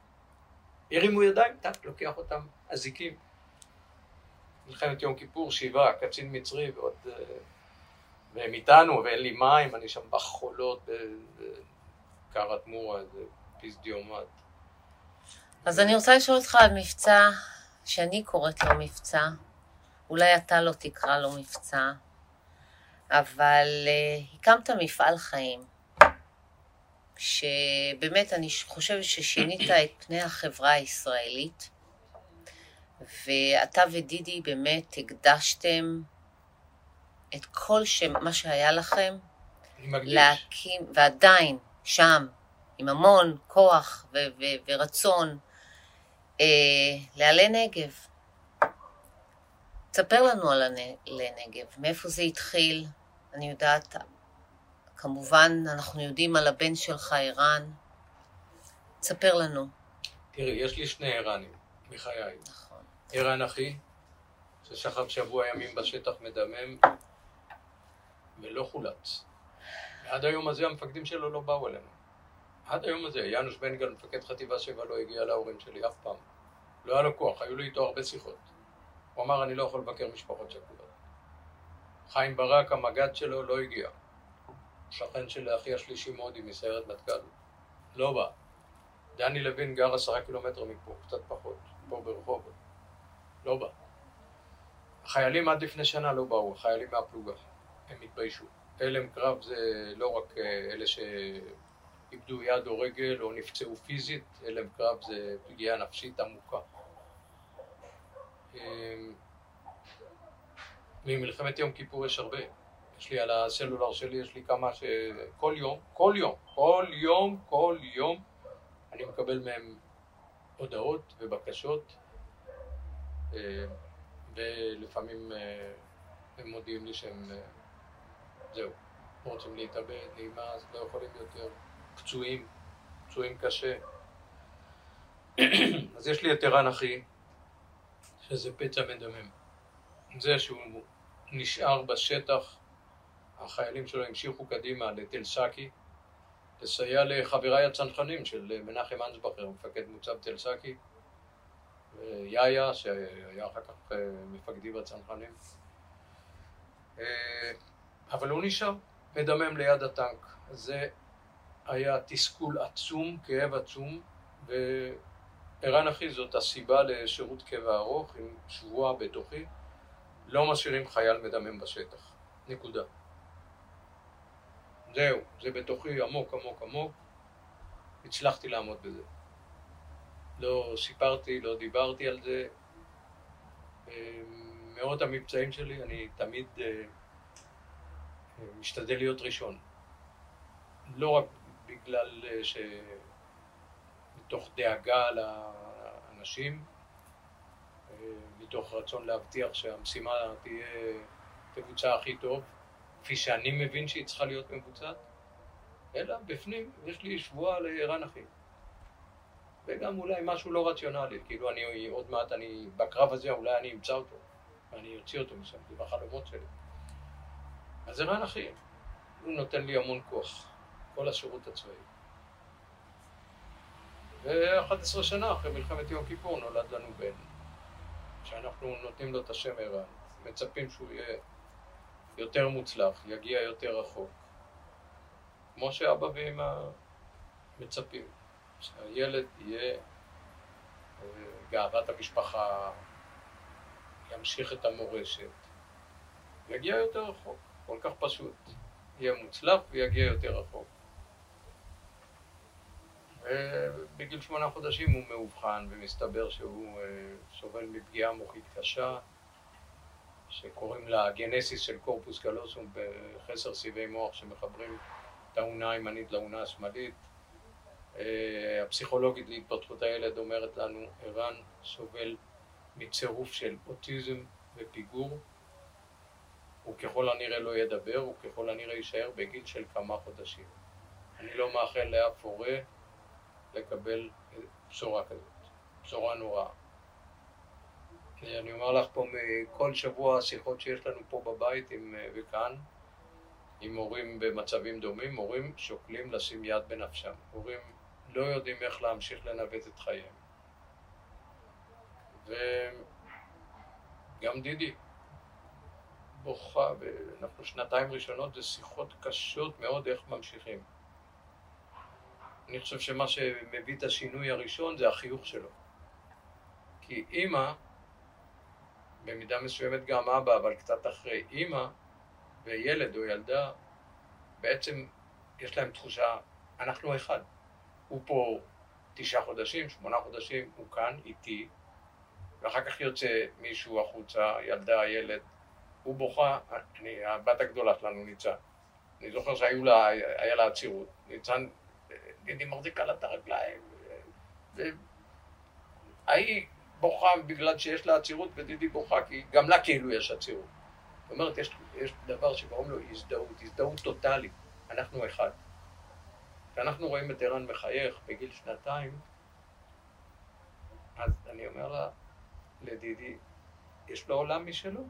הרימו ידיים, טק, לוקח אותם אזיקים. מלחמת יום כיפור, שבעה, קצין מצרי ועוד... אה, והם איתנו, ואין לי מים, אני שם בחולות, בקרת מורה, איזה פיסדיומט. אז אני רוצה לשאול אותך על מבצע שאני קוראת לו מבצע. אולי אתה לא תקרא לו מבצע, אבל uh, הקמת מפעל חיים, שבאמת אני חושבת ששינית את פני החברה הישראלית, ואתה ודידי באמת הקדשתם את כל מה שהיה לכם להקים, ועדיין שם, עם המון כוח ו- ו- ורצון, אה, לעלי נגב. תספר לנו על עלי נגב, מאיפה זה התחיל, אני יודעת, כמובן אנחנו יודעים על הבן שלך, ערן. תספר לנו. תראי, יש לי שני ערנים מחיי. נכון. ערן אחי, ששכב שבוע ימים בשטח מדמם, ולא חולץ. ועד היום הזה המפקדים שלו לא באו אלינו. עד היום הזה, יאנוש בן גל, מפקד חטיבה 7, לא הגיע להורים שלי אף פעם. לא היה לו כוח, היו לי איתו הרבה שיחות. הוא אמר, אני לא יכול לבקר משפחות שכולות. חיים ברק, המג"ד שלו, לא הגיע. שכן של אחי השלישי מודי מסיירת מטכ"ל. לא בא. דני לוין גר עשרה קילומטר מפה, קצת פחות, פה ברחובות. לא בא. החיילים עד לפני שנה לא באו, החיילים מהפלוגה. הם התביישו. הלם קרב זה לא רק אה, אלה שאיבדו יד או רגל או נפצעו פיזית, הלם קרב זה פגיעה נפשית עמוקה. אמ, ממלחמת יום כיפור יש הרבה. יש לי על הסלולר שלי, יש לי כמה ש... כל יום, כל יום, כל יום, כל יום, אני מקבל מהם הודעות ובקשות, אמ, ולפעמים אה, הם מודיעים לי שהם זהו, רוצים להתאבד, להימאס, לא יכולים יותר, פצועים, פצועים קשה. אז יש לי את ערן אחי, שזה פצע מדמם. זה שהוא נשאר בשטח, החיילים שלו המשיכו קדימה לתל סאקי, לסייע לחבריי הצנחנים של מנחם אנסבכר, מפקד מוצב תל סאקי, ויאיה, שהיה אחר כך אה, מפקדי בצנחנים. אה, אבל הוא נשאר מדמם ליד הטנק. זה היה תסכול עצום, כאב עצום, וערן אחי זאת הסיבה לשירות קבע ארוך עם שבועה בתוכי. לא משאירים חייל מדמם בשטח. נקודה. זהו, זה בתוכי עמוק עמוק עמוק. הצלחתי לעמוד בזה. לא סיפרתי, לא דיברתי על זה. מאות המבצעים שלי, אני תמיד אה, משתדל להיות ראשון. לא רק בגלל אה, ש... מתוך דאגה לאנשים, אה, מתוך רצון להבטיח שהמשימה תהיה, תבוצע הכי טוב, כפי שאני מבין שהיא צריכה להיות מבוצעת, אלא בפנים יש לי שבועה לערן אחי. וגם אולי משהו לא רציונלי, כאילו אני עוד מעט, אני בקרב הזה אולי אני אמצא אותו, ואני אוציא אותו משם, זה בחלומות שלי. אז זה רן אחי, הוא נותן לי המון כוח, כל השירות הצבאי. ו-11 שנה אחרי מלחמת יום כיפור נולד לנו בן, שאנחנו נותנים לו את השם ערן, מצפים שהוא יהיה יותר מוצלח, יגיע יותר רחוק, כמו שאבא ואמא מצפים, שהילד יהיה גאוות המשפחה, ימשיך את המורשת, יגיע יותר רחוק. כל כך פשוט. יהיה מוצלח ויגיע יותר רחוק. ו... ובגיל שמונה חודשים הוא מאובחן ומסתבר שהוא אה, סובל מפגיעה מוחית קשה שקוראים לה גנסיס של קורפוס קלוסום בחסר סיבי מוח שמחברים את האונה הימנית לאונה השמאלית. אה, הפסיכולוגית להתפתחות הילד אומרת לנו, ערן סובל מצירוף של אוטיזם ופיגור. הוא ככל הנראה לא ידבר, הוא ככל הנראה יישאר בגיל של כמה חודשים. אני לא מאחל לאף הורה לקבל בשורה כזאת, בשורה נוראה. אני אומר לך פה מכל שבוע השיחות שיש לנו פה בבית עם, וכאן, עם הורים במצבים דומים, הורים שוקלים לשים יד בנפשם. הורים לא יודעים איך להמשיך לנווט את חייהם. וגם דידי בוכה, ואנחנו שנתיים ראשונות זה שיחות קשות מאוד איך ממשיכים. אני חושב שמה שמביא את השינוי הראשון זה החיוך שלו. כי אימא, במידה מסוימת גם אבא, אבל קצת אחרי, אימא וילד או ילדה, בעצם יש להם תחושה, אנחנו אחד. הוא פה תשעה חודשים, שמונה חודשים, הוא כאן, איתי, ואחר כך יוצא מישהו החוצה, ילדה, ילד, הוא בוכה, אני, הבת הגדולה שלנו, ניצן. אני זוכר שהיו לה, היה לה עצירות. ניצן גידי מחזיקה לה את הרגליים. ההיא בוכה בגלל שיש לה עצירות ודידי בוכה כי גם לה כאילו יש עצירות. זאת אומרת, יש, יש דבר שקוראים לו הזדהות, הזדהות טוטאלית. אנחנו אחד. כשאנחנו רואים את ערן מחייך בגיל שנתיים, אז אני אומר לה, לדידי, יש לו עולם משלו.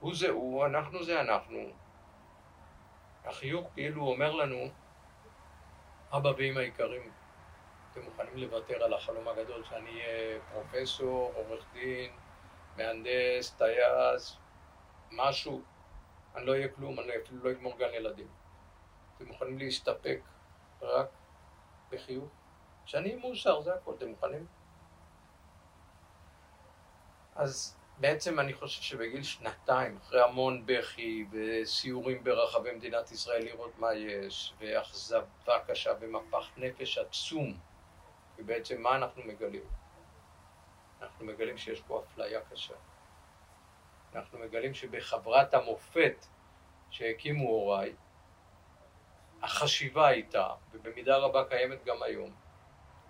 הוא זה הוא, אנחנו זה אנחנו, החיוך כאילו אומר לנו, אבא ואמא יקרים, אתם מוכנים לוותר על החלום הגדול שאני אהיה פרופסור, עורך דין, מהנדס, טייס, משהו, אני לא אהיה כלום, אני אפילו לא אגמור גן ילדים. אתם מוכנים להסתפק רק בחיוך? שאני מאושר, זה הכל, אתם מוכנים? אז בעצם אני חושב שבגיל שנתיים, אחרי המון בכי וסיורים ברחבי מדינת ישראל לראות מה יש, ואכזבה קשה ומפח נפש עצום, ובעצם מה אנחנו מגלים? אנחנו מגלים שיש פה אפליה קשה. אנחנו מגלים שבחברת המופת שהקימו הוריי, החשיבה הייתה, ובמידה רבה קיימת גם היום,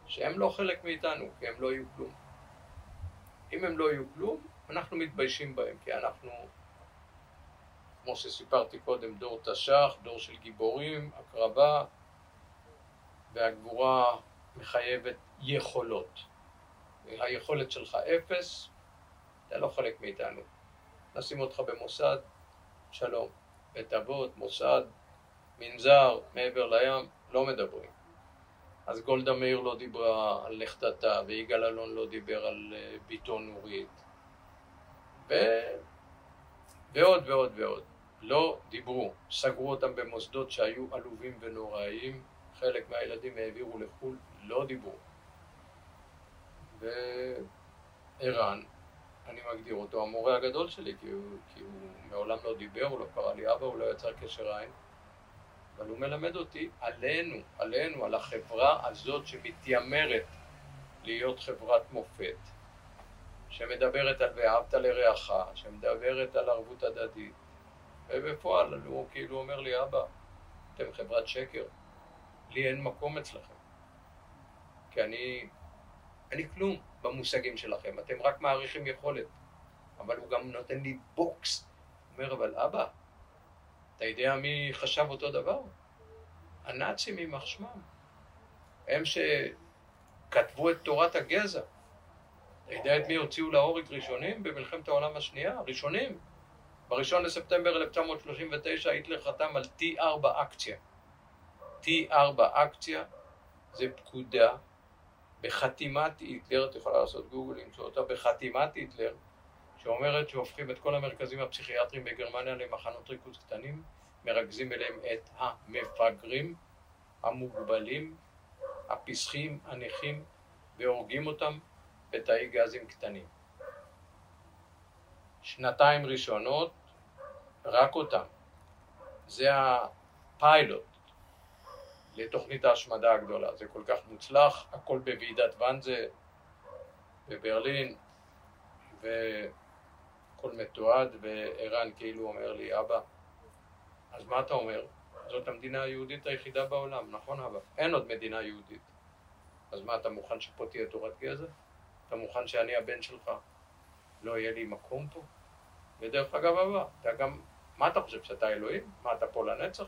שהם לא חלק מאיתנו, כי הם לא יהיו כלום. אם הם לא יהיו כלום, אנחנו מתביישים בהם, כי אנחנו, כמו שסיפרתי קודם, דור תש"ח, דור של גיבורים, הקרבה, והגבורה מחייבת יכולות. היכולת שלך אפס, אתה לא חלק מאיתנו. נשים אותך במוסד, שלום. בית אבות, מוסד, מנזר, מעבר לים, לא מדברים. אז גולדה מאיר לא דיברה על לכתתה, ויגאל אלון לא דיבר על אה, ביתו נורית, ו... ועוד ועוד ועוד. לא דיברו, סגרו אותם במוסדות שהיו עלובים ונוראיים, חלק מהילדים העבירו לחו"ל, לא דיברו. וערן, אני מגדיר אותו המורה הגדול שלי, כי הוא, כי הוא מעולם לא דיבר, הוא לא קרא לי אבא, הוא לא יצר קשר עין, אבל הוא מלמד אותי עלינו, עלינו, על החברה הזאת שמתיימרת להיות חברת מופת. שמדברת על ואהבת לרעך, שמדברת על ערבות הדדית, ובפועל הוא כאילו אומר לי, אבא, אתם חברת שקר, לי אין מקום אצלכם. כי אני, אני כלום במושגים שלכם, אתם רק מעריכים יכולת. אבל הוא גם נותן לי בוקס. אומר, אבל אבא, אתה יודע מי חשב אותו דבר? הנאצים יימח שמם. הם שכתבו את תורת הגזע. אתה יודע את מי הוציאו להורג ראשונים במלחמת העולם השנייה? ראשונים. בראשון לספטמבר 1939 היטלר חתם על T4 אקציה. T4 אקציה זה פקודה בחתימת היטלר, את יכולה לעשות גוגל, למצוא אותה, בחתימת היטלר, שאומרת שהופכים את כל המרכזים הפסיכיאטריים בגרמניה למחנות ריכוז קטנים, מרכזים אליהם את המפגרים, המוגבלים, הפסחים, הנכים, והורגים אותם בתאי גזים קטנים. שנתיים ראשונות, רק אותם. זה הפיילוט לתוכנית ההשמדה הגדולה. זה כל כך מוצלח, הכל בוועידת ואנזה בברלין, והכל מתועד, וערן כאילו אומר לי, אבא, אז מה אתה אומר? זאת המדינה היהודית היחידה בעולם, נכון אבא? אין עוד מדינה יהודית. אז מה, אתה מוכן שפה תהיה תורת גזע? אתה מוכן שאני הבן שלך? לא יהיה לי מקום פה? ודרך אגב, אבא, אתה גם, מה אתה חושב, שאתה אלוהים? מה, אתה פה לנצח?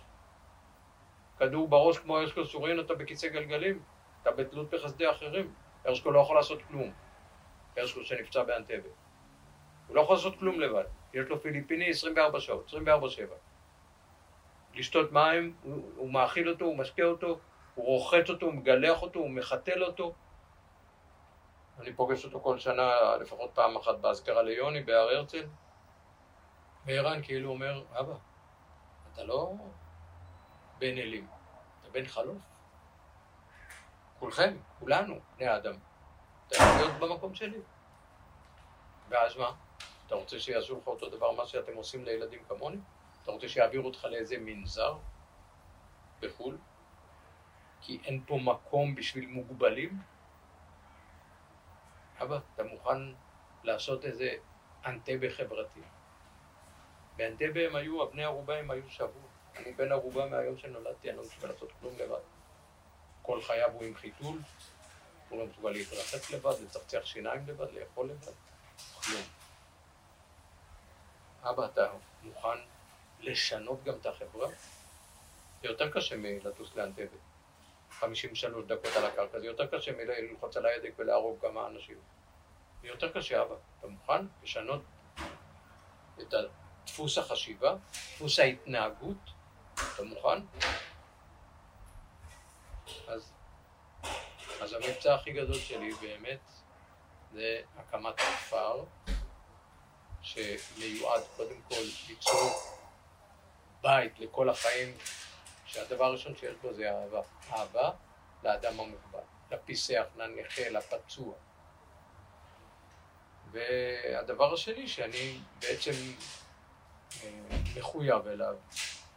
כדור בראש כמו הרשקו סורין, אתה בכיסא גלגלים, אתה בתלות בחסדי אחרים. הרשקו לא יכול לעשות כלום. הרשקו שנפצע באנטבה. הוא לא יכול לעשות כלום לבד. יש לו פיליפיני 24 שעות, 24-7. לשתות מים, הוא, הוא מאכיל אותו, הוא משקה אותו, הוא רוחץ אותו, הוא מגלח אותו, הוא מחתל אותו. אני פוגש אותו כל שנה לפחות פעם אחת באזכרה ליוני בהר הרצל. וערן כאילו אומר, אבא, אתה לא בן אלים, אתה בן חלוף. כולכם, כולנו, בני האדם. אתה יכול להיות במקום שלי. ואז מה? אתה רוצה שיעשו לך אותו דבר מה שאתם עושים לילדים כמוני? אתה רוצה שיעבירו אותך לאיזה מנזר בחו"ל? כי אין פה מקום בשביל מוגבלים? אבא, אתה מוכן לעשות איזה אנטבה חברתי? באנטבה הם היו, הבני ערובה הם היו שבוע. אני בן ערובה מהיום שנולדתי, אני לא מסוגל לעשות כלום לבד. כל חייו הוא עם חיתול, הוא לא מסוגל להתרחץ לבד, לצחצח שיניים לבד, לאכול לבד, כלום. אבא, אתה מוכן לשנות גם את החברה? זה יותר קשה מלטוס לאנטבה. 53 דקות על הקרקע, זה יותר קשה מללחוץ על ההדק ולהרוג כמה אנשים. זה יותר קשה, אבא. אתה מוכן לשנות את דפוס החשיבה, דפוס ההתנהגות? אתה מוכן? אז, אז המבצע הכי גדול שלי באמת זה הקמת כפר שמיועד קודם כל ליצור בית לכל החיים, שהדבר הראשון שיש בו זה אהבה. אהבה לאדם המוגבל, לפיסח, לנכה, לפצוע. והדבר השני שאני בעצם אה, מחויב אליו,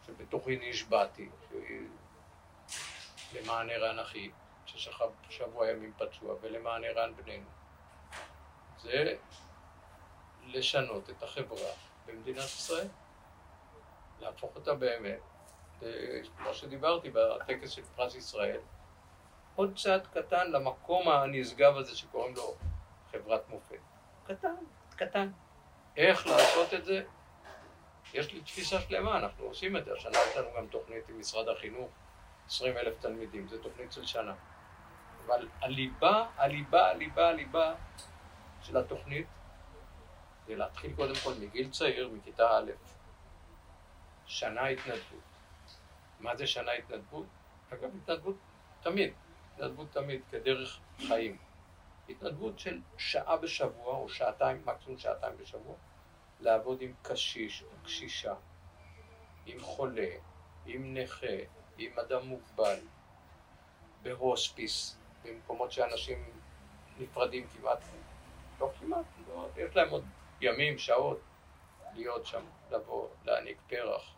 שבתוכי נשבעתי, למען ערן אחי, ששכב שבוע ימים פצוע, ולמען ערן בנינו, זה לשנות את החברה במדינת ישראל, להפוך אותה באמת, כמו שדיברתי בטקס של פרס ישראל, עוד צעד קטן למקום הנשגב הזה שקוראים לו חברת מופת. קטן, קטן. איך לעשות את זה? יש לי תפיסה שלמה, אנחנו עושים את זה. השנה יש לנו גם תוכנית עם משרד החינוך, 20 אלף תלמידים, זו תוכנית של שנה. אבל הליבה, הליבה, הליבה, הליבה של התוכנית זה להתחיל קודם כל מגיל צעיר, מכיתה א', שנה התנדבות. מה זה שנה התנדבות? אגב, התנדבות תמיד, התנדבות תמיד כדרך חיים. התנדבות של שעה בשבוע, או שעתיים, מקסימום שעתיים בשבוע, לעבוד עם קשיש או קשישה, עם חולה, עם נכה, עם אדם מוגבל, בהוספיס, במקומות שאנשים נפרדים כמעט, לא כמעט, לא, יש להם עוד ימים, שעות, להיות שם, לבוא, להעניק פרח,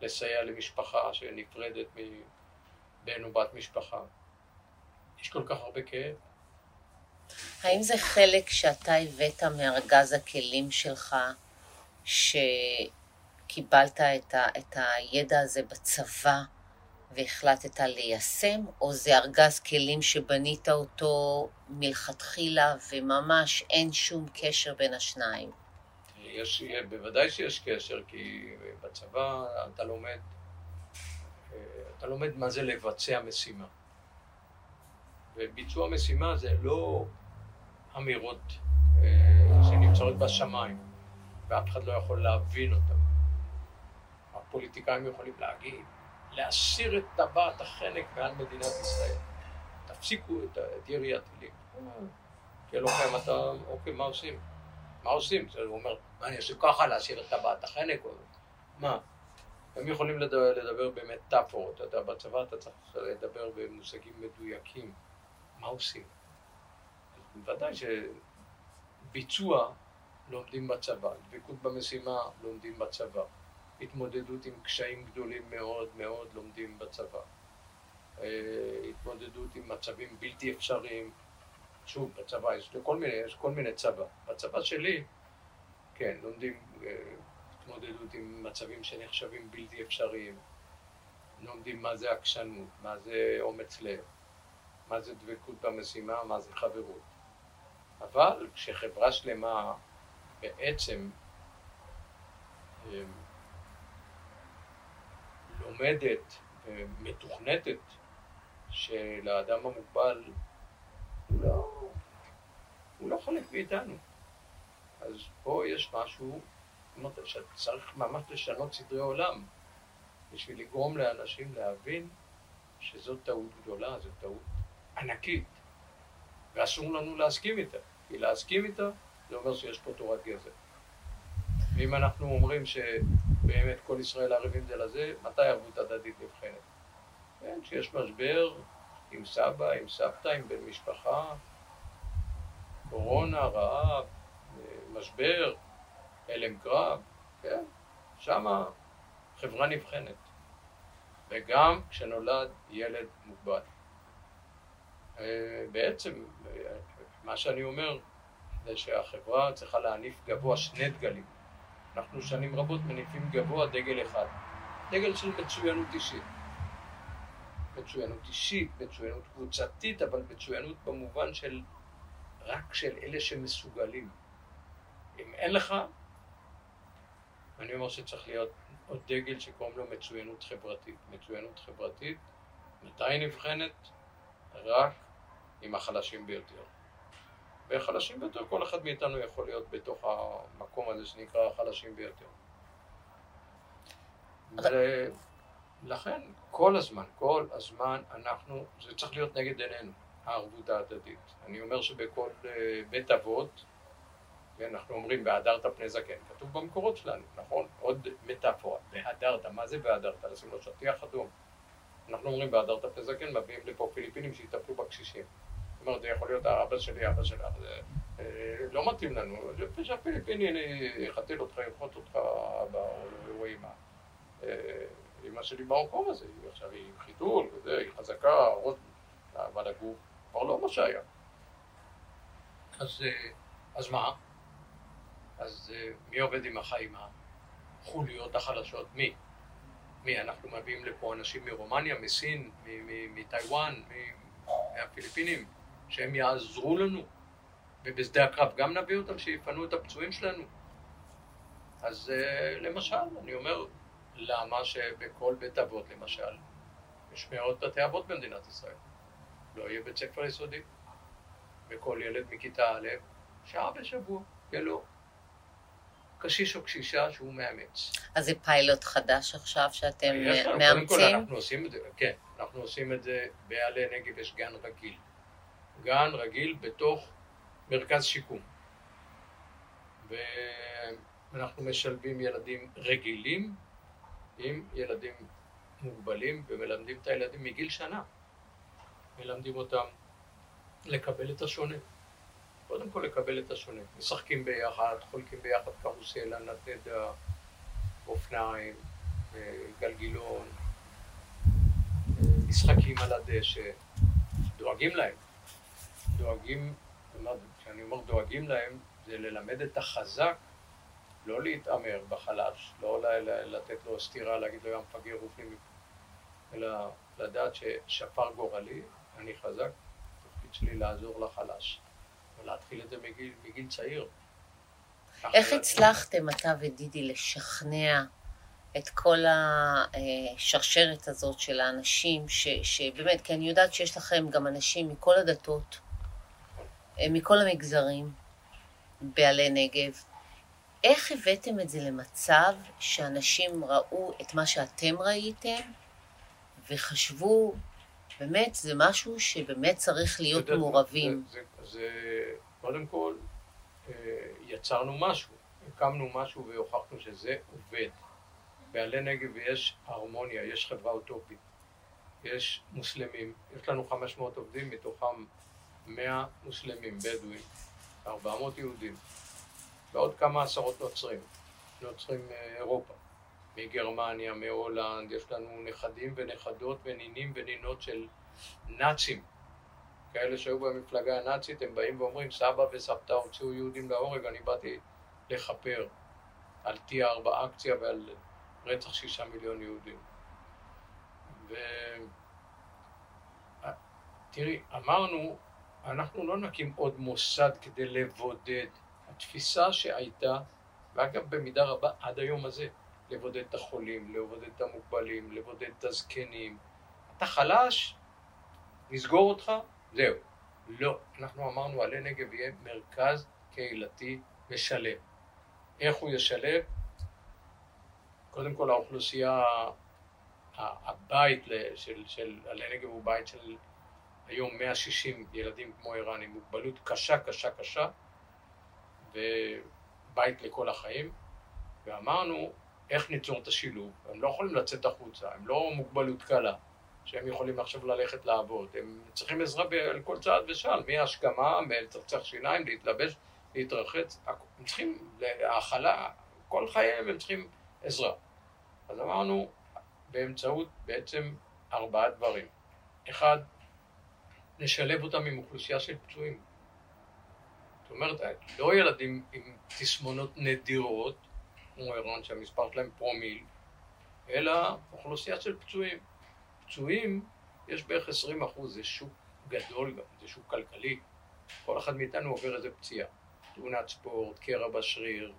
לסייע למשפחה שנפרדת מבן או בת משפחה. יש כל כך הרבה כאב. האם זה חלק שאתה הבאת מארגז הכלים שלך שקיבלת את, ה, את הידע הזה בצבא והחלטת ליישם, או זה ארגז כלים שבנית אותו מלכתחילה וממש אין שום קשר בין השניים? יש, בוודאי שיש קשר, כי בצבא אתה לומד, אתה לומד מה זה לבצע משימה. וביצוע משימה זה לא אמירות אה, שנמצאות בשמיים. ואף אחד לא יכול להבין אותם. הפוליטיקאים יכולים להגיד, להסיר את טבעת החנק מעל מדינת ישראל. תפסיקו את, את ירי הטילים. כלוחם אתה, אוקיי, מה עושים? מה עושים? הוא אומר, מה אני אעשה ככה להסיר את טבעת החנק? מה? הם יכולים לדבר, לדבר במטאפורות, אתה יודע, בצבא אתה צריך לדבר במושגים מדויקים. מה עושים? בוודאי שביצוע לומדים בצבא, דבקות במשימה לומדים בצבא, התמודדות עם קשיים גדולים מאוד מאוד לומדים בצבא. אה, התמודדות עם מצבים בלתי אפשריים. שוב, בצבא יש כל מיני, יש כל מיני צבא. בצבא שלי, כן, לומדים אה, התמודדות עם מצבים שנחשבים בלתי אפשריים. לומדים מה זה עקשנות, מה זה אומץ לב, מה זה דבקות במשימה, מה זה חברות. אבל כשחברה שלמה בעצם אמ, לומדת ומתוכנתת שלאדם המוגבל הוא לא, הוא לא חלק מאיתנו. אז פה יש משהו, שצריך ממש לשנות סדרי עולם בשביל לגרום לאנשים להבין שזאת טעות גדולה, זו טעות ענקית, ואסור לנו להסכים איתה, כי להסכים איתה זה אומר שיש פה תורת גזל. ואם אנחנו אומרים שבאמת כל ישראל ערבים זה לזה, מתי ערבות הדדית נבחנת? כן, שיש משבר עם סבא, עם סבתא, עם בן משפחה, קורונה, רעב, משבר, הלם קרב, כן, שמה חברה נבחנת. וגם כשנולד ילד מוגבל. אה, בעצם, מה שאני אומר זה שהחברה צריכה להניף גבוה שני דגלים. אנחנו שנים רבות מניפים גבוה דגל אחד, דגל של מצוינות אישית. מצוינות אישית, מצוינות קבוצתית, אבל מצוינות במובן של רק של אלה שמסוגלים. אם אין לך, אני אומר שצריך להיות עוד דגל שקוראים לו מצוינות חברתית. מצוינות חברתית, מתי נבחנת? רק עם החלשים ביותר. והחלשים ביותר, כל אחד מאיתנו יכול להיות בתוך המקום הזה שנקרא החלשים ביותר. ולכן כל הזמן, כל הזמן אנחנו, זה צריך להיות נגד עינינו, הערבות ההדדית. אני אומר שבכל אה, בית אבות, אנחנו אומרים והדרת פני זקן, כתוב במקורות שלנו, נכון? עוד מטאפורה, והדרת, מה זה והדרת? לשים לו שטיח אדום. אנחנו אומרים והדרת פני זקן, מביאים לפה פיליפינים שיטפלו בקשישים. זאת אומרת, זה יכול להיות האבא שלי, אבא שלך, זה אה, לא מתאים לנו, זה שהפיליפיני יחתל אותך, ירחוץ אותך, אבא או אימא. אימא אה, שלי במקום הזה, היא עכשיו עם חיתול, וזה, היא חזקה, עוד, אבל הגוף כבר לא מה שהיה. אז, אה, אז מה? אז מי עובד עם החיים החוליות החלשות? מי? מי? אנחנו מביאים לפה אנשים מרומניה, מסין, מטיוואן, מהפיליפינים, שהם יעזרו לנו, ובשדה הקרב גם נביא אותם שיפנו את הפצועים שלנו. אז uh, למשל, אני אומר, למה שבכל בית אבות, למשל, יש מאות בתי אבות במדינת ישראל. לא יהיה בית ספר יסודי. וכל ילד מכיתה א', שעה בשבוע, לו קשיש או קשישה שהוא מאמץ. אז זה פיילוט חדש עכשיו שאתם מאמצים? קודם כל אנחנו עושים את זה, כן, אנחנו עושים את זה בעלי נגב, יש גן רגיל. גן רגיל בתוך מרכז שיקום. ואנחנו משלבים ילדים רגילים עם ילדים מוגבלים ומלמדים את הילדים מגיל שנה. מלמדים אותם לקבל את השונה. קודם כל לקבל את השונה. משחקים ביחד, חולקים ביחד קרוסלה, נתדה, אופניים, גלגילון, משחקים על הדשא, דואגים להם. דואגים, כשאני אומר דואגים להם, זה ללמד את החזק לא להתעמר בחלש, לא לתת לו סטירה, להגיד לו יא מפגר רופאים, אלא לדעת ששפר גורלי, אני חזק, התפקיד שלי לעזור לחלש. ולהתחיל את זה מגיל, מגיל צעיר. איך הצלחתם, אתה ודידי, לשכנע את כל השרשרת הזאת של האנשים, ש, שבאמת, כי אני יודעת שיש לכם גם אנשים מכל הדתות, מכל המגזרים, בעלי נגב. איך הבאתם את זה למצב שאנשים ראו את מה שאתם ראיתם וחשבו, באמת, זה משהו שבאמת צריך להיות זה, מעורבים. זה, זה, זה, קודם כל, אה, יצרנו משהו, הקמנו משהו והוכחנו שזה עובד. בעלי נגב יש הרמוניה, יש חברה אוטופית, יש מוסלמים, יש לנו 500 עובדים, מתוכם 100 מוסלמים, בדואים, 400 יהודים, ועוד כמה עשרות נוצרים, נוצרים מאירופה. מגרמניה, מהולנד, יש לנו נכדים ונכדות ונינים ונינות של נאצים, כאלה שהיו במפלגה הנאצית, הם באים ואומרים, סבא וסבתא הוציאו יהודים להורג, אני באתי לכפר על תיאר באקציה ועל רצח שישה מיליון יהודים. ו... תראי, אמרנו, אנחנו לא נקים עוד מוסד כדי לבודד. התפיסה שהייתה, ואגב במידה רבה עד היום הזה, לבודד את החולים, לבודד את המוגבלים, לבודד את הזקנים. אתה חלש, נסגור אותך, זהו. לא, אנחנו אמרנו עלי נגב יהיה מרכז קהילתי משלב. איך הוא ישלב? קודם כל האוכלוסייה, הבית של, של עלי נגב הוא בית של היום 160 ילדים כמו ערן עם מוגבלות קשה, קשה, קשה, ובית לכל החיים, ואמרנו איך ניצור את השילוב, הם לא יכולים לצאת החוצה, הם לא מוגבלות קלה, שהם יכולים עכשיו ללכת לעבוד, הם צריכים עזרה על כל צעד ושעל, מהשכמה, מלצחצח שיניים, להתלבש, להתרחץ, הם צריכים האכלה, כל חייהם הם צריכים עזרה. אז אמרנו, באמצעות בעצם ארבעה דברים. אחד, לשלב אותם עם אוכלוסייה של פצועים. זאת אומרת, לא ילדים עם תסמונות נדירות, כמו ערן שהמספר שלהם פרומיל, אלא אוכלוסייה של פצועים. פצועים, יש בערך 20 אחוז, זה שוק גדול גם, זה שוק כלכלי. כל אחד מאיתנו עובר איזה פציעה. תאונת ספורט, קרע בשריר,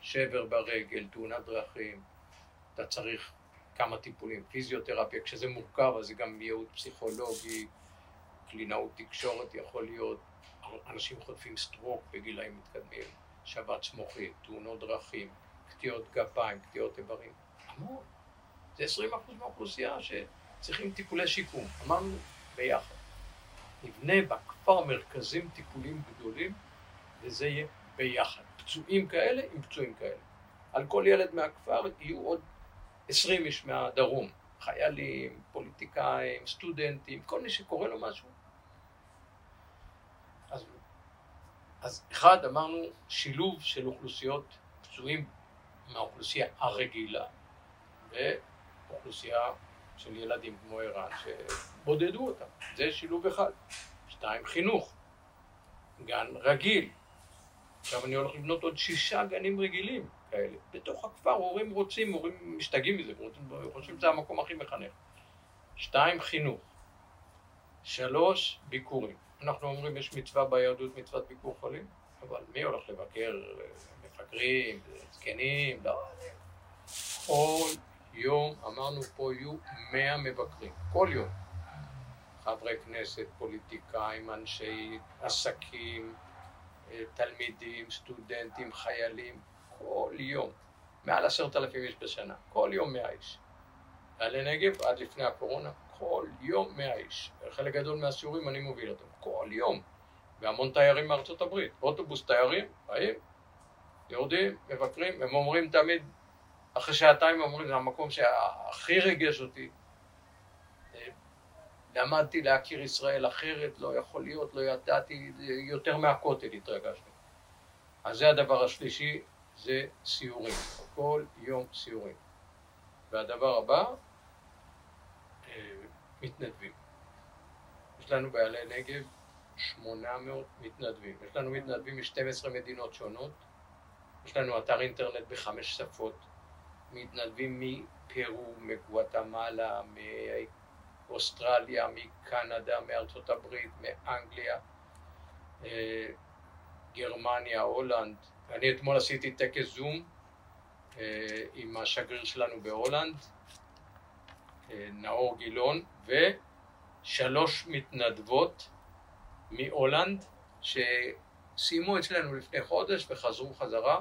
שבר ברגל, תאונת דרכים. אתה צריך כמה טיפולים, פיזיותרפיה, כשזה מורכב אז זה גם ייעוד פסיכולוגי, קלינאות תקשורת יכול להיות, אנשים חוטפים סטרוק בגילאים מתקדמים, שבץ מוחי, תאונות דרכים, קטיעות גפיים, קטיעות איברים, המון. זה 20% מהאוכלוסייה שצריכים טיפולי שיקום. אמרנו ביחד. נבנה בכפר מרכזים טיפולים גדולים, וזה יהיה ביחד. פצועים כאלה עם פצועים כאלה. על כל ילד מהכפר יהיו עוד 20 איש מהדרום. חיילים, פוליטיקאים, סטודנטים, כל מי שקורה לו משהו, אז, אז אחד, אמרנו, שילוב של אוכלוסיות פצועים מהאוכלוסייה הרגילה ואוכלוסייה של ילדים כמו ערן שבודדו אותם, זה שילוב אחד. שתיים, חינוך, גן רגיל. עכשיו אני הולך לבנות עוד שישה גנים רגילים כאלה. בתוך הכפר הורים רוצים, הורים משתגעים מזה, חושבים שזה המקום הכי מחנך. שתיים, חינוך. שלוש, ביקורים. אנחנו אומרים יש מצווה ביהדות, מצוות ביקור חולים, אבל מי הולך לבקר מפגרים, זקנים, לא. כל יום, אמרנו פה יהיו מאה מבקרים, כל יום. חברי כנסת, פוליטיקאים, אנשי עסקים, אה, תלמידים, סטודנטים, חיילים, כל יום. מעל עשרת אלפים איש בשנה, כל יום מאה איש. עלי נגב עד לפני הקורונה, כל יום מאה איש. חלק גדול מהסיורים אני מוביל אותם, כל יום. והמון תיירים מארצות הברית. אוטובוס תיירים, באים, יורדים, מבקרים, הם אומרים תמיד, אחרי שעתיים אומרים, זה המקום שהכי ריגש אותי. למדתי להכיר ישראל אחרת, לא יכול להיות, לא ידעתי, יותר מהכותל התרגשתי. אז זה הדבר השלישי, זה סיורים. כל יום סיורים. והדבר הבא, מתנדבים. יש לנו בעלי נגב 800 מתנדבים. יש לנו מתנדבים מ-12 מדינות שונות. יש לנו אתר אינטרנט בחמש שפות. מתנדבים מפרו, מגואטמלה, מאוסטרליה, מקנדה, מארצות הברית, מאנגליה, אה, גרמניה, הולנד. אני אתמול עשיתי טקס זום אה, עם השגריר שלנו בהולנד, נאור גילון, ושלוש מתנדבות מהולנד שסיימו אצלנו לפני חודש וחזרו חזרה,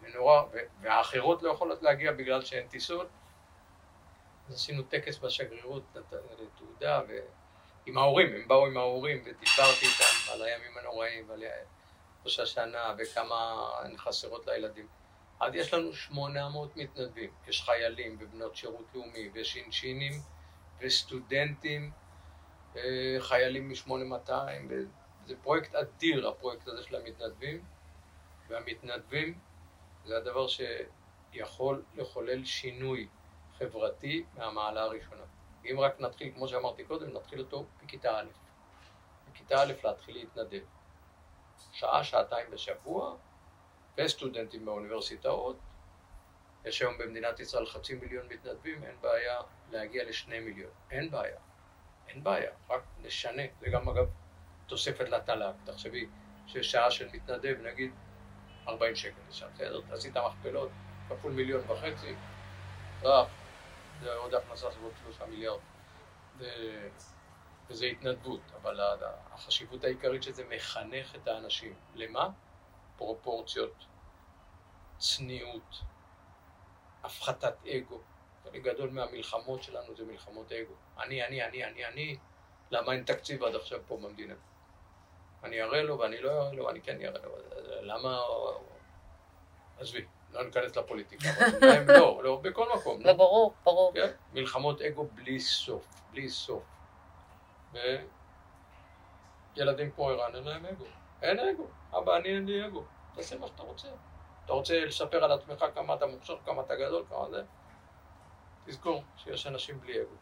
ונורא, והאחרות לא יכולות להגיע בגלל שאין טיסות. אז עשינו טקס בשגרירות לתעודה, ועם ההורים, הם באו עם ההורים ודיברתי איתם על הימים הנוראים ועל ראש השנה וכמה הן חסרות לילדים. אז יש לנו 800 מתנדבים. יש חיילים ובנות שירות לאומי ושינשינים וסטודנטים, אה, חיילים מ-8200, זה פרויקט אדיר הפרויקט הזה של המתנדבים, והמתנדבים זה הדבר יכול לחולל שינוי חברתי מהמעלה הראשונה. אם רק נתחיל, כמו שאמרתי קודם, נתחיל אותו בכיתה א'. בכיתה א' להתחיל להתנדב. שעה, שעתיים בשבוע, וסטודנטים באוניברסיטאות. יש היום במדינת ישראל חצי מיליון מתנדבים, אין בעיה להגיע לשני מיליון. אין בעיה. אין בעיה, רק נשנה. זה גם אגב תוספת לתל"ג. תחשבי ששעה של מתנדב, נגיד 40 שקל לשעה, בסדר? עשית מכפלות, כפול מיליון וחצי, רב, זה עוד הכנסה של עוד שלושה מיליארד. וזה התנדבות, אבל החשיבות העיקרית שזה מחנך את האנשים. למה? פרופורציות, צניעות, הפחתת אגו. חלק גדול מהמלחמות שלנו זה מלחמות אגו. אני, אני, אני, אני, אני, למה אין תקציב עד עכשיו פה במדינה? אני אראה לו ואני לא אראה לו, אני כן אראה לו. למה... עזבי, לא ניכנס לפוליטיקה. הם לא, לא, בכל מקום. לא, ברור, ברור. כן? מלחמות אגו בלי סוף, בלי סוף. וילדים כמו ערן אין להם אגו. אין אגו. אבא, אני אין לי אגו. תעשה מה שאתה רוצה. אתה רוצה לספר על עצמך כמה אתה מוכשר, כמה אתה גדול, כמה זה? תזכור שיש אנשים בלי אגו.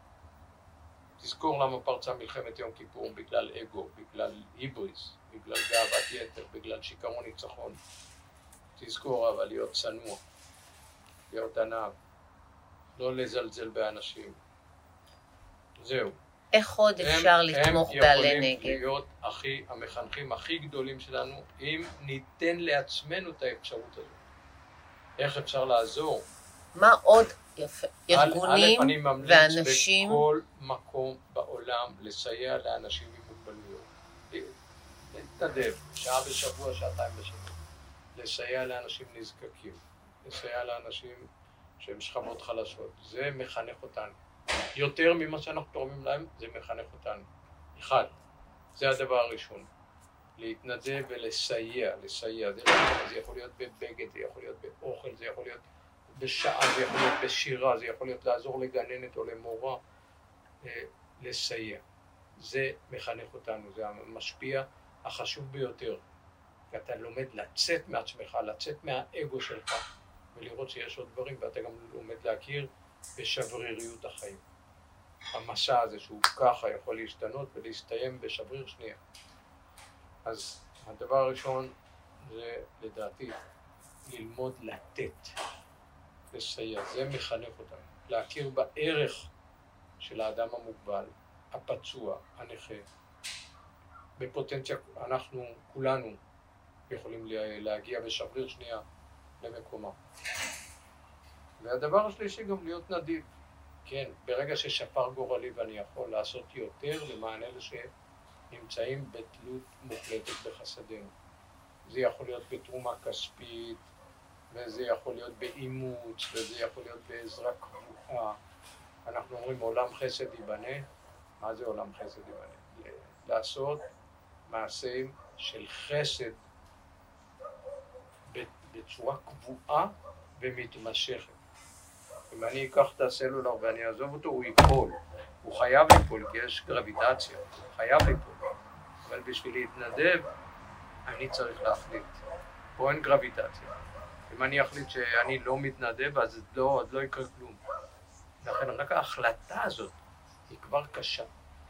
תזכור למה פרצה מלחמת יום כיפור בגלל אגו, בגלל היבריס, בגלל גאוות יתר, בגלל שיכרון ניצחון. תזכור אבל להיות צנוע, להיות ענב, לא לזלזל באנשים. זהו. איך עוד אפשר לתמוך בעלי נגב? הם יכולים להיות הכי, המחנכים הכי גדולים שלנו, אם ניתן לעצמנו את האפשרות הזאת. איך אפשר לעזור? מה עוד יפה? ארגונים ואנשים... אני ממליץ בכל מקום בעולם לסייע לאנשים עם מוגבלויות. להתנדב, שעה בשבוע, שעתיים בשבוע. לסייע לאנשים נזקקים, לסייע לאנשים שהם שכבות חלשות. זה מחנך אותנו. יותר ממה שאנחנו תורמים להם, זה מחנך אותנו. אחד, זה הדבר הראשון. להתנדב ולסייע, לסייע. זה, זה יכול להיות בבגד, זה יכול להיות באוכל, זה יכול להיות בשעה, זה יכול להיות בשירה, זה יכול להיות לעזור לגננת או למורה, אה, לסייע. זה מחנך אותנו, זה המשפיע החשוב ביותר. ואתה לומד לצאת מעצמך, לצאת מהאגו שלך, ולראות שיש עוד דברים, ואתה גם לומד להכיר בשבריריות החיים. המסע הזה שהוא ככה יכול להשתנות ולהסתיים בשבריר שנייה. אז הדבר הראשון זה לדעתי ללמוד לתת, לסייע, זה מחנך אותנו, להכיר בערך של האדם המוגבל, הפצוע, הנכה. בפוטנציה, אנחנו כולנו יכולים להגיע בשבריר שנייה למקומה. והדבר השלישי גם להיות נדיב. כן, ברגע ששפר גורלי ואני יכול לעשות יותר למען אלה שנמצאים בתלות מוחלטת בחסדינו. זה יכול להיות בתרומה כספית, וזה יכול להיות באימוץ, וזה יכול להיות בעזרה קבועה. אנחנו אומרים עולם חסד ייבנה, מה זה עולם חסד ייבנה? לעשות מעשים של חסד בצורה קבועה ומתמשכת. אם אני אקח את הסלולר ואני אעזוב אותו, הוא ייפול. הוא חייב ליפול, כי יש גרביטציה, הוא חייב ליפול. אבל בשביל להתנדב, אני צריך להחליט. פה אין גרביטציה. אם אני אחליט שאני לא מתנדב, אז לא, עוד לא יקרה כלום. לכן רק ההחלטה הזאת היא כבר קשה.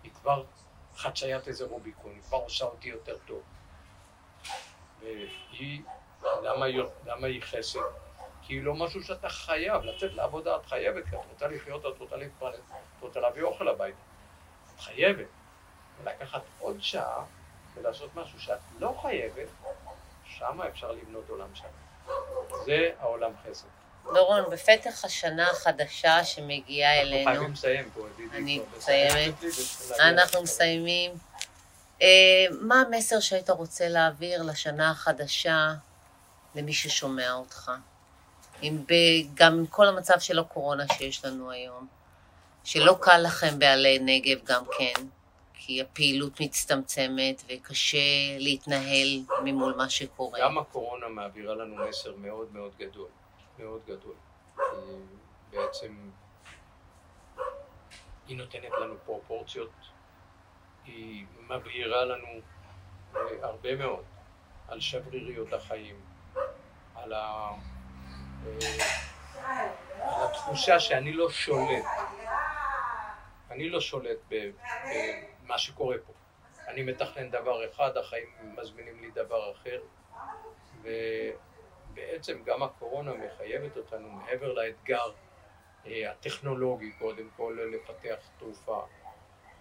היא כבר חציית איזה רוביקון, היא כבר עושה אותי יותר טוב. והיא למה היא, למה היא חסד? כי היא לא משהו שאתה חייב, לצאת לעבודה את חייבת, כי את רוצה לחיות, את רוצה להתפרנס, את רוצה להביא אוכל הביתה. את חייבת. ולקחת עוד שעה ולעשות משהו שאת לא חייבת, שמה אפשר לבנות עולם שלם. זה העולם חסד. דורון, בפתח השנה החדשה שמגיעה אלינו... אנחנו חייבים לסיים פה, אני מסיימת. אנחנו מסיימים. אה, מה המסר שהיית רוצה להעביר לשנה החדשה למי ששומע אותך. עם ב, גם עם כל המצב של הקורונה שיש לנו היום, שלא קל לכם בעלי נגב גם כן, כי הפעילות מצטמצמת וקשה להתנהל ממול מה שקורה. גם הקורונה מעבירה לנו מסר מאוד מאוד גדול, מאוד גדול. בעצם היא נותנת לנו פרופורציות, היא מבהירה לנו אה, הרבה מאוד על שבריריות החיים, על על התחושה שאני לא שולט. אני לא שולט במה שקורה פה. אני מתכנן דבר אחד, החיים מזמינים לי דבר אחר, ובעצם גם הקורונה מחייבת אותנו, מעבר לאתגר אה, הטכנולוגי, קודם כל לפתח תרופה,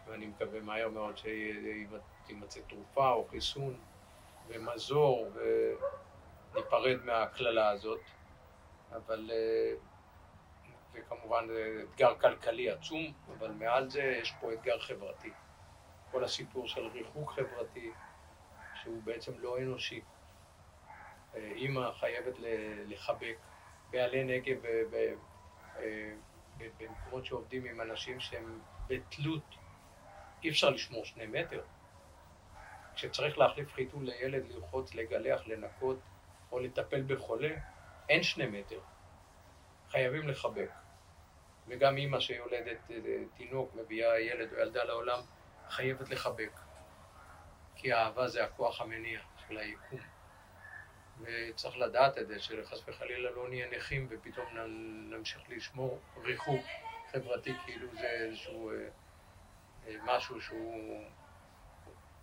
ואני מקווה מהר מאוד שתימצא תרופה או חיסון ומזור וניפרד מהקללה הזאת, אבל אה, וכמובן זה אתגר כלכלי עצום, אבל מעל זה יש פה אתגר חברתי. כל הסיפור של ריחוק חברתי, שהוא בעצם לא אנושי. אה, אימא חייבת לחבק בעלי נגב אה, במקומות שעובדים עם אנשים שהם בתלות, אי אפשר לשמור שני מטר. כשצריך להחליף חיתול לילד, לרחוץ, לגלח, לנקות או לטפל בחולה, אין שני מטר. חייבים לחבק. וגם אימא שיולדת אה, תינוק, מביאה ילד או ילדה לעולם, חייבת לחבק. כי האהבה זה הכוח המניע של היקום. וצריך לדעת את זה, שחס וחלילה לא נהיה נכים ופתאום נמשיך לשמור ריחוק חברתי, כאילו זה איזשהו אה, אה, משהו שהוא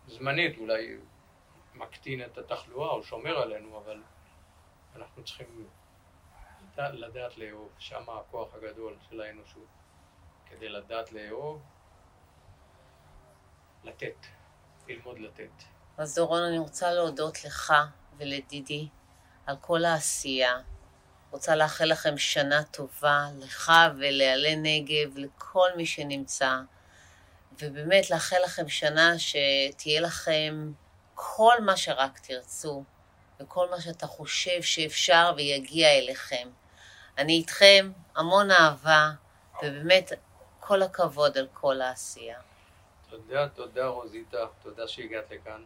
זמנית, אולי מקטין את התחלואה או שומר עלינו, אבל אנחנו צריכים לדעת לאהוב, שם הכוח הגדול של האנושות. כדי לדעת לאהוב, לתת, ללמוד לתת. אז דורון, אני רוצה להודות לך ולדידי על כל העשייה. רוצה לאחל לכם שנה טובה, לך ולעלי נגב, לכל מי שנמצא, ובאמת לאחל לכם שנה שתהיה לכם כל מה שרק תרצו, וכל מה שאתה חושב שאפשר ויגיע אליכם. אני איתכם, המון אהבה, ובאמת כל הכבוד על כל העשייה. תודה, תודה רוזיטה, תודה שהגעת לכאן.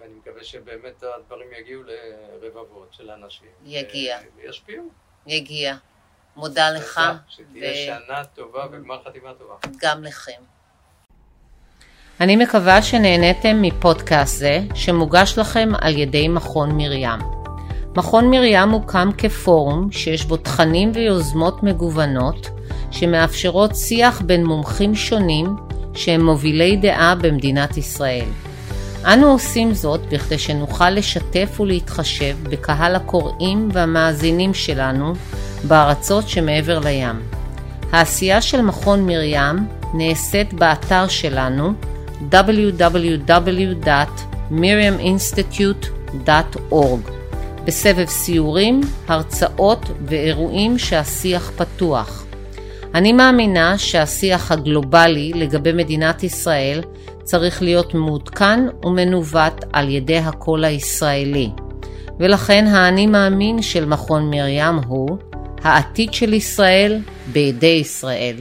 ואני מקווה שבאמת הדברים יגיעו לרבבות של אנשים. יגיע. וישפיעו. יגיע. מודה לך. שתהיה ו... שנה טובה וגמר חתימה טובה. גם לכם. אני מקווה שנהניתם מפודקאסט זה, שמוגש לכם על ידי מכון מרים. מכון מרים הוקם כפורום שיש בו תכנים ויוזמות מגוונות שמאפשרות שיח בין מומחים שונים שהם מובילי דעה במדינת ישראל. אנו עושים זאת בכדי שנוכל לשתף ולהתחשב בקהל הקוראים והמאזינים שלנו בארצות שמעבר לים. העשייה של מכון מרים נעשית באתר שלנו www.miriaminstitute.org בסבב סיורים, הרצאות ואירועים שהשיח פתוח. אני מאמינה שהשיח הגלובלי לגבי מדינת ישראל צריך להיות מעודכן ומנווט על ידי הקול הישראלי. ולכן האני מאמין של מכון מרים הוא העתיד של ישראל בידי ישראל.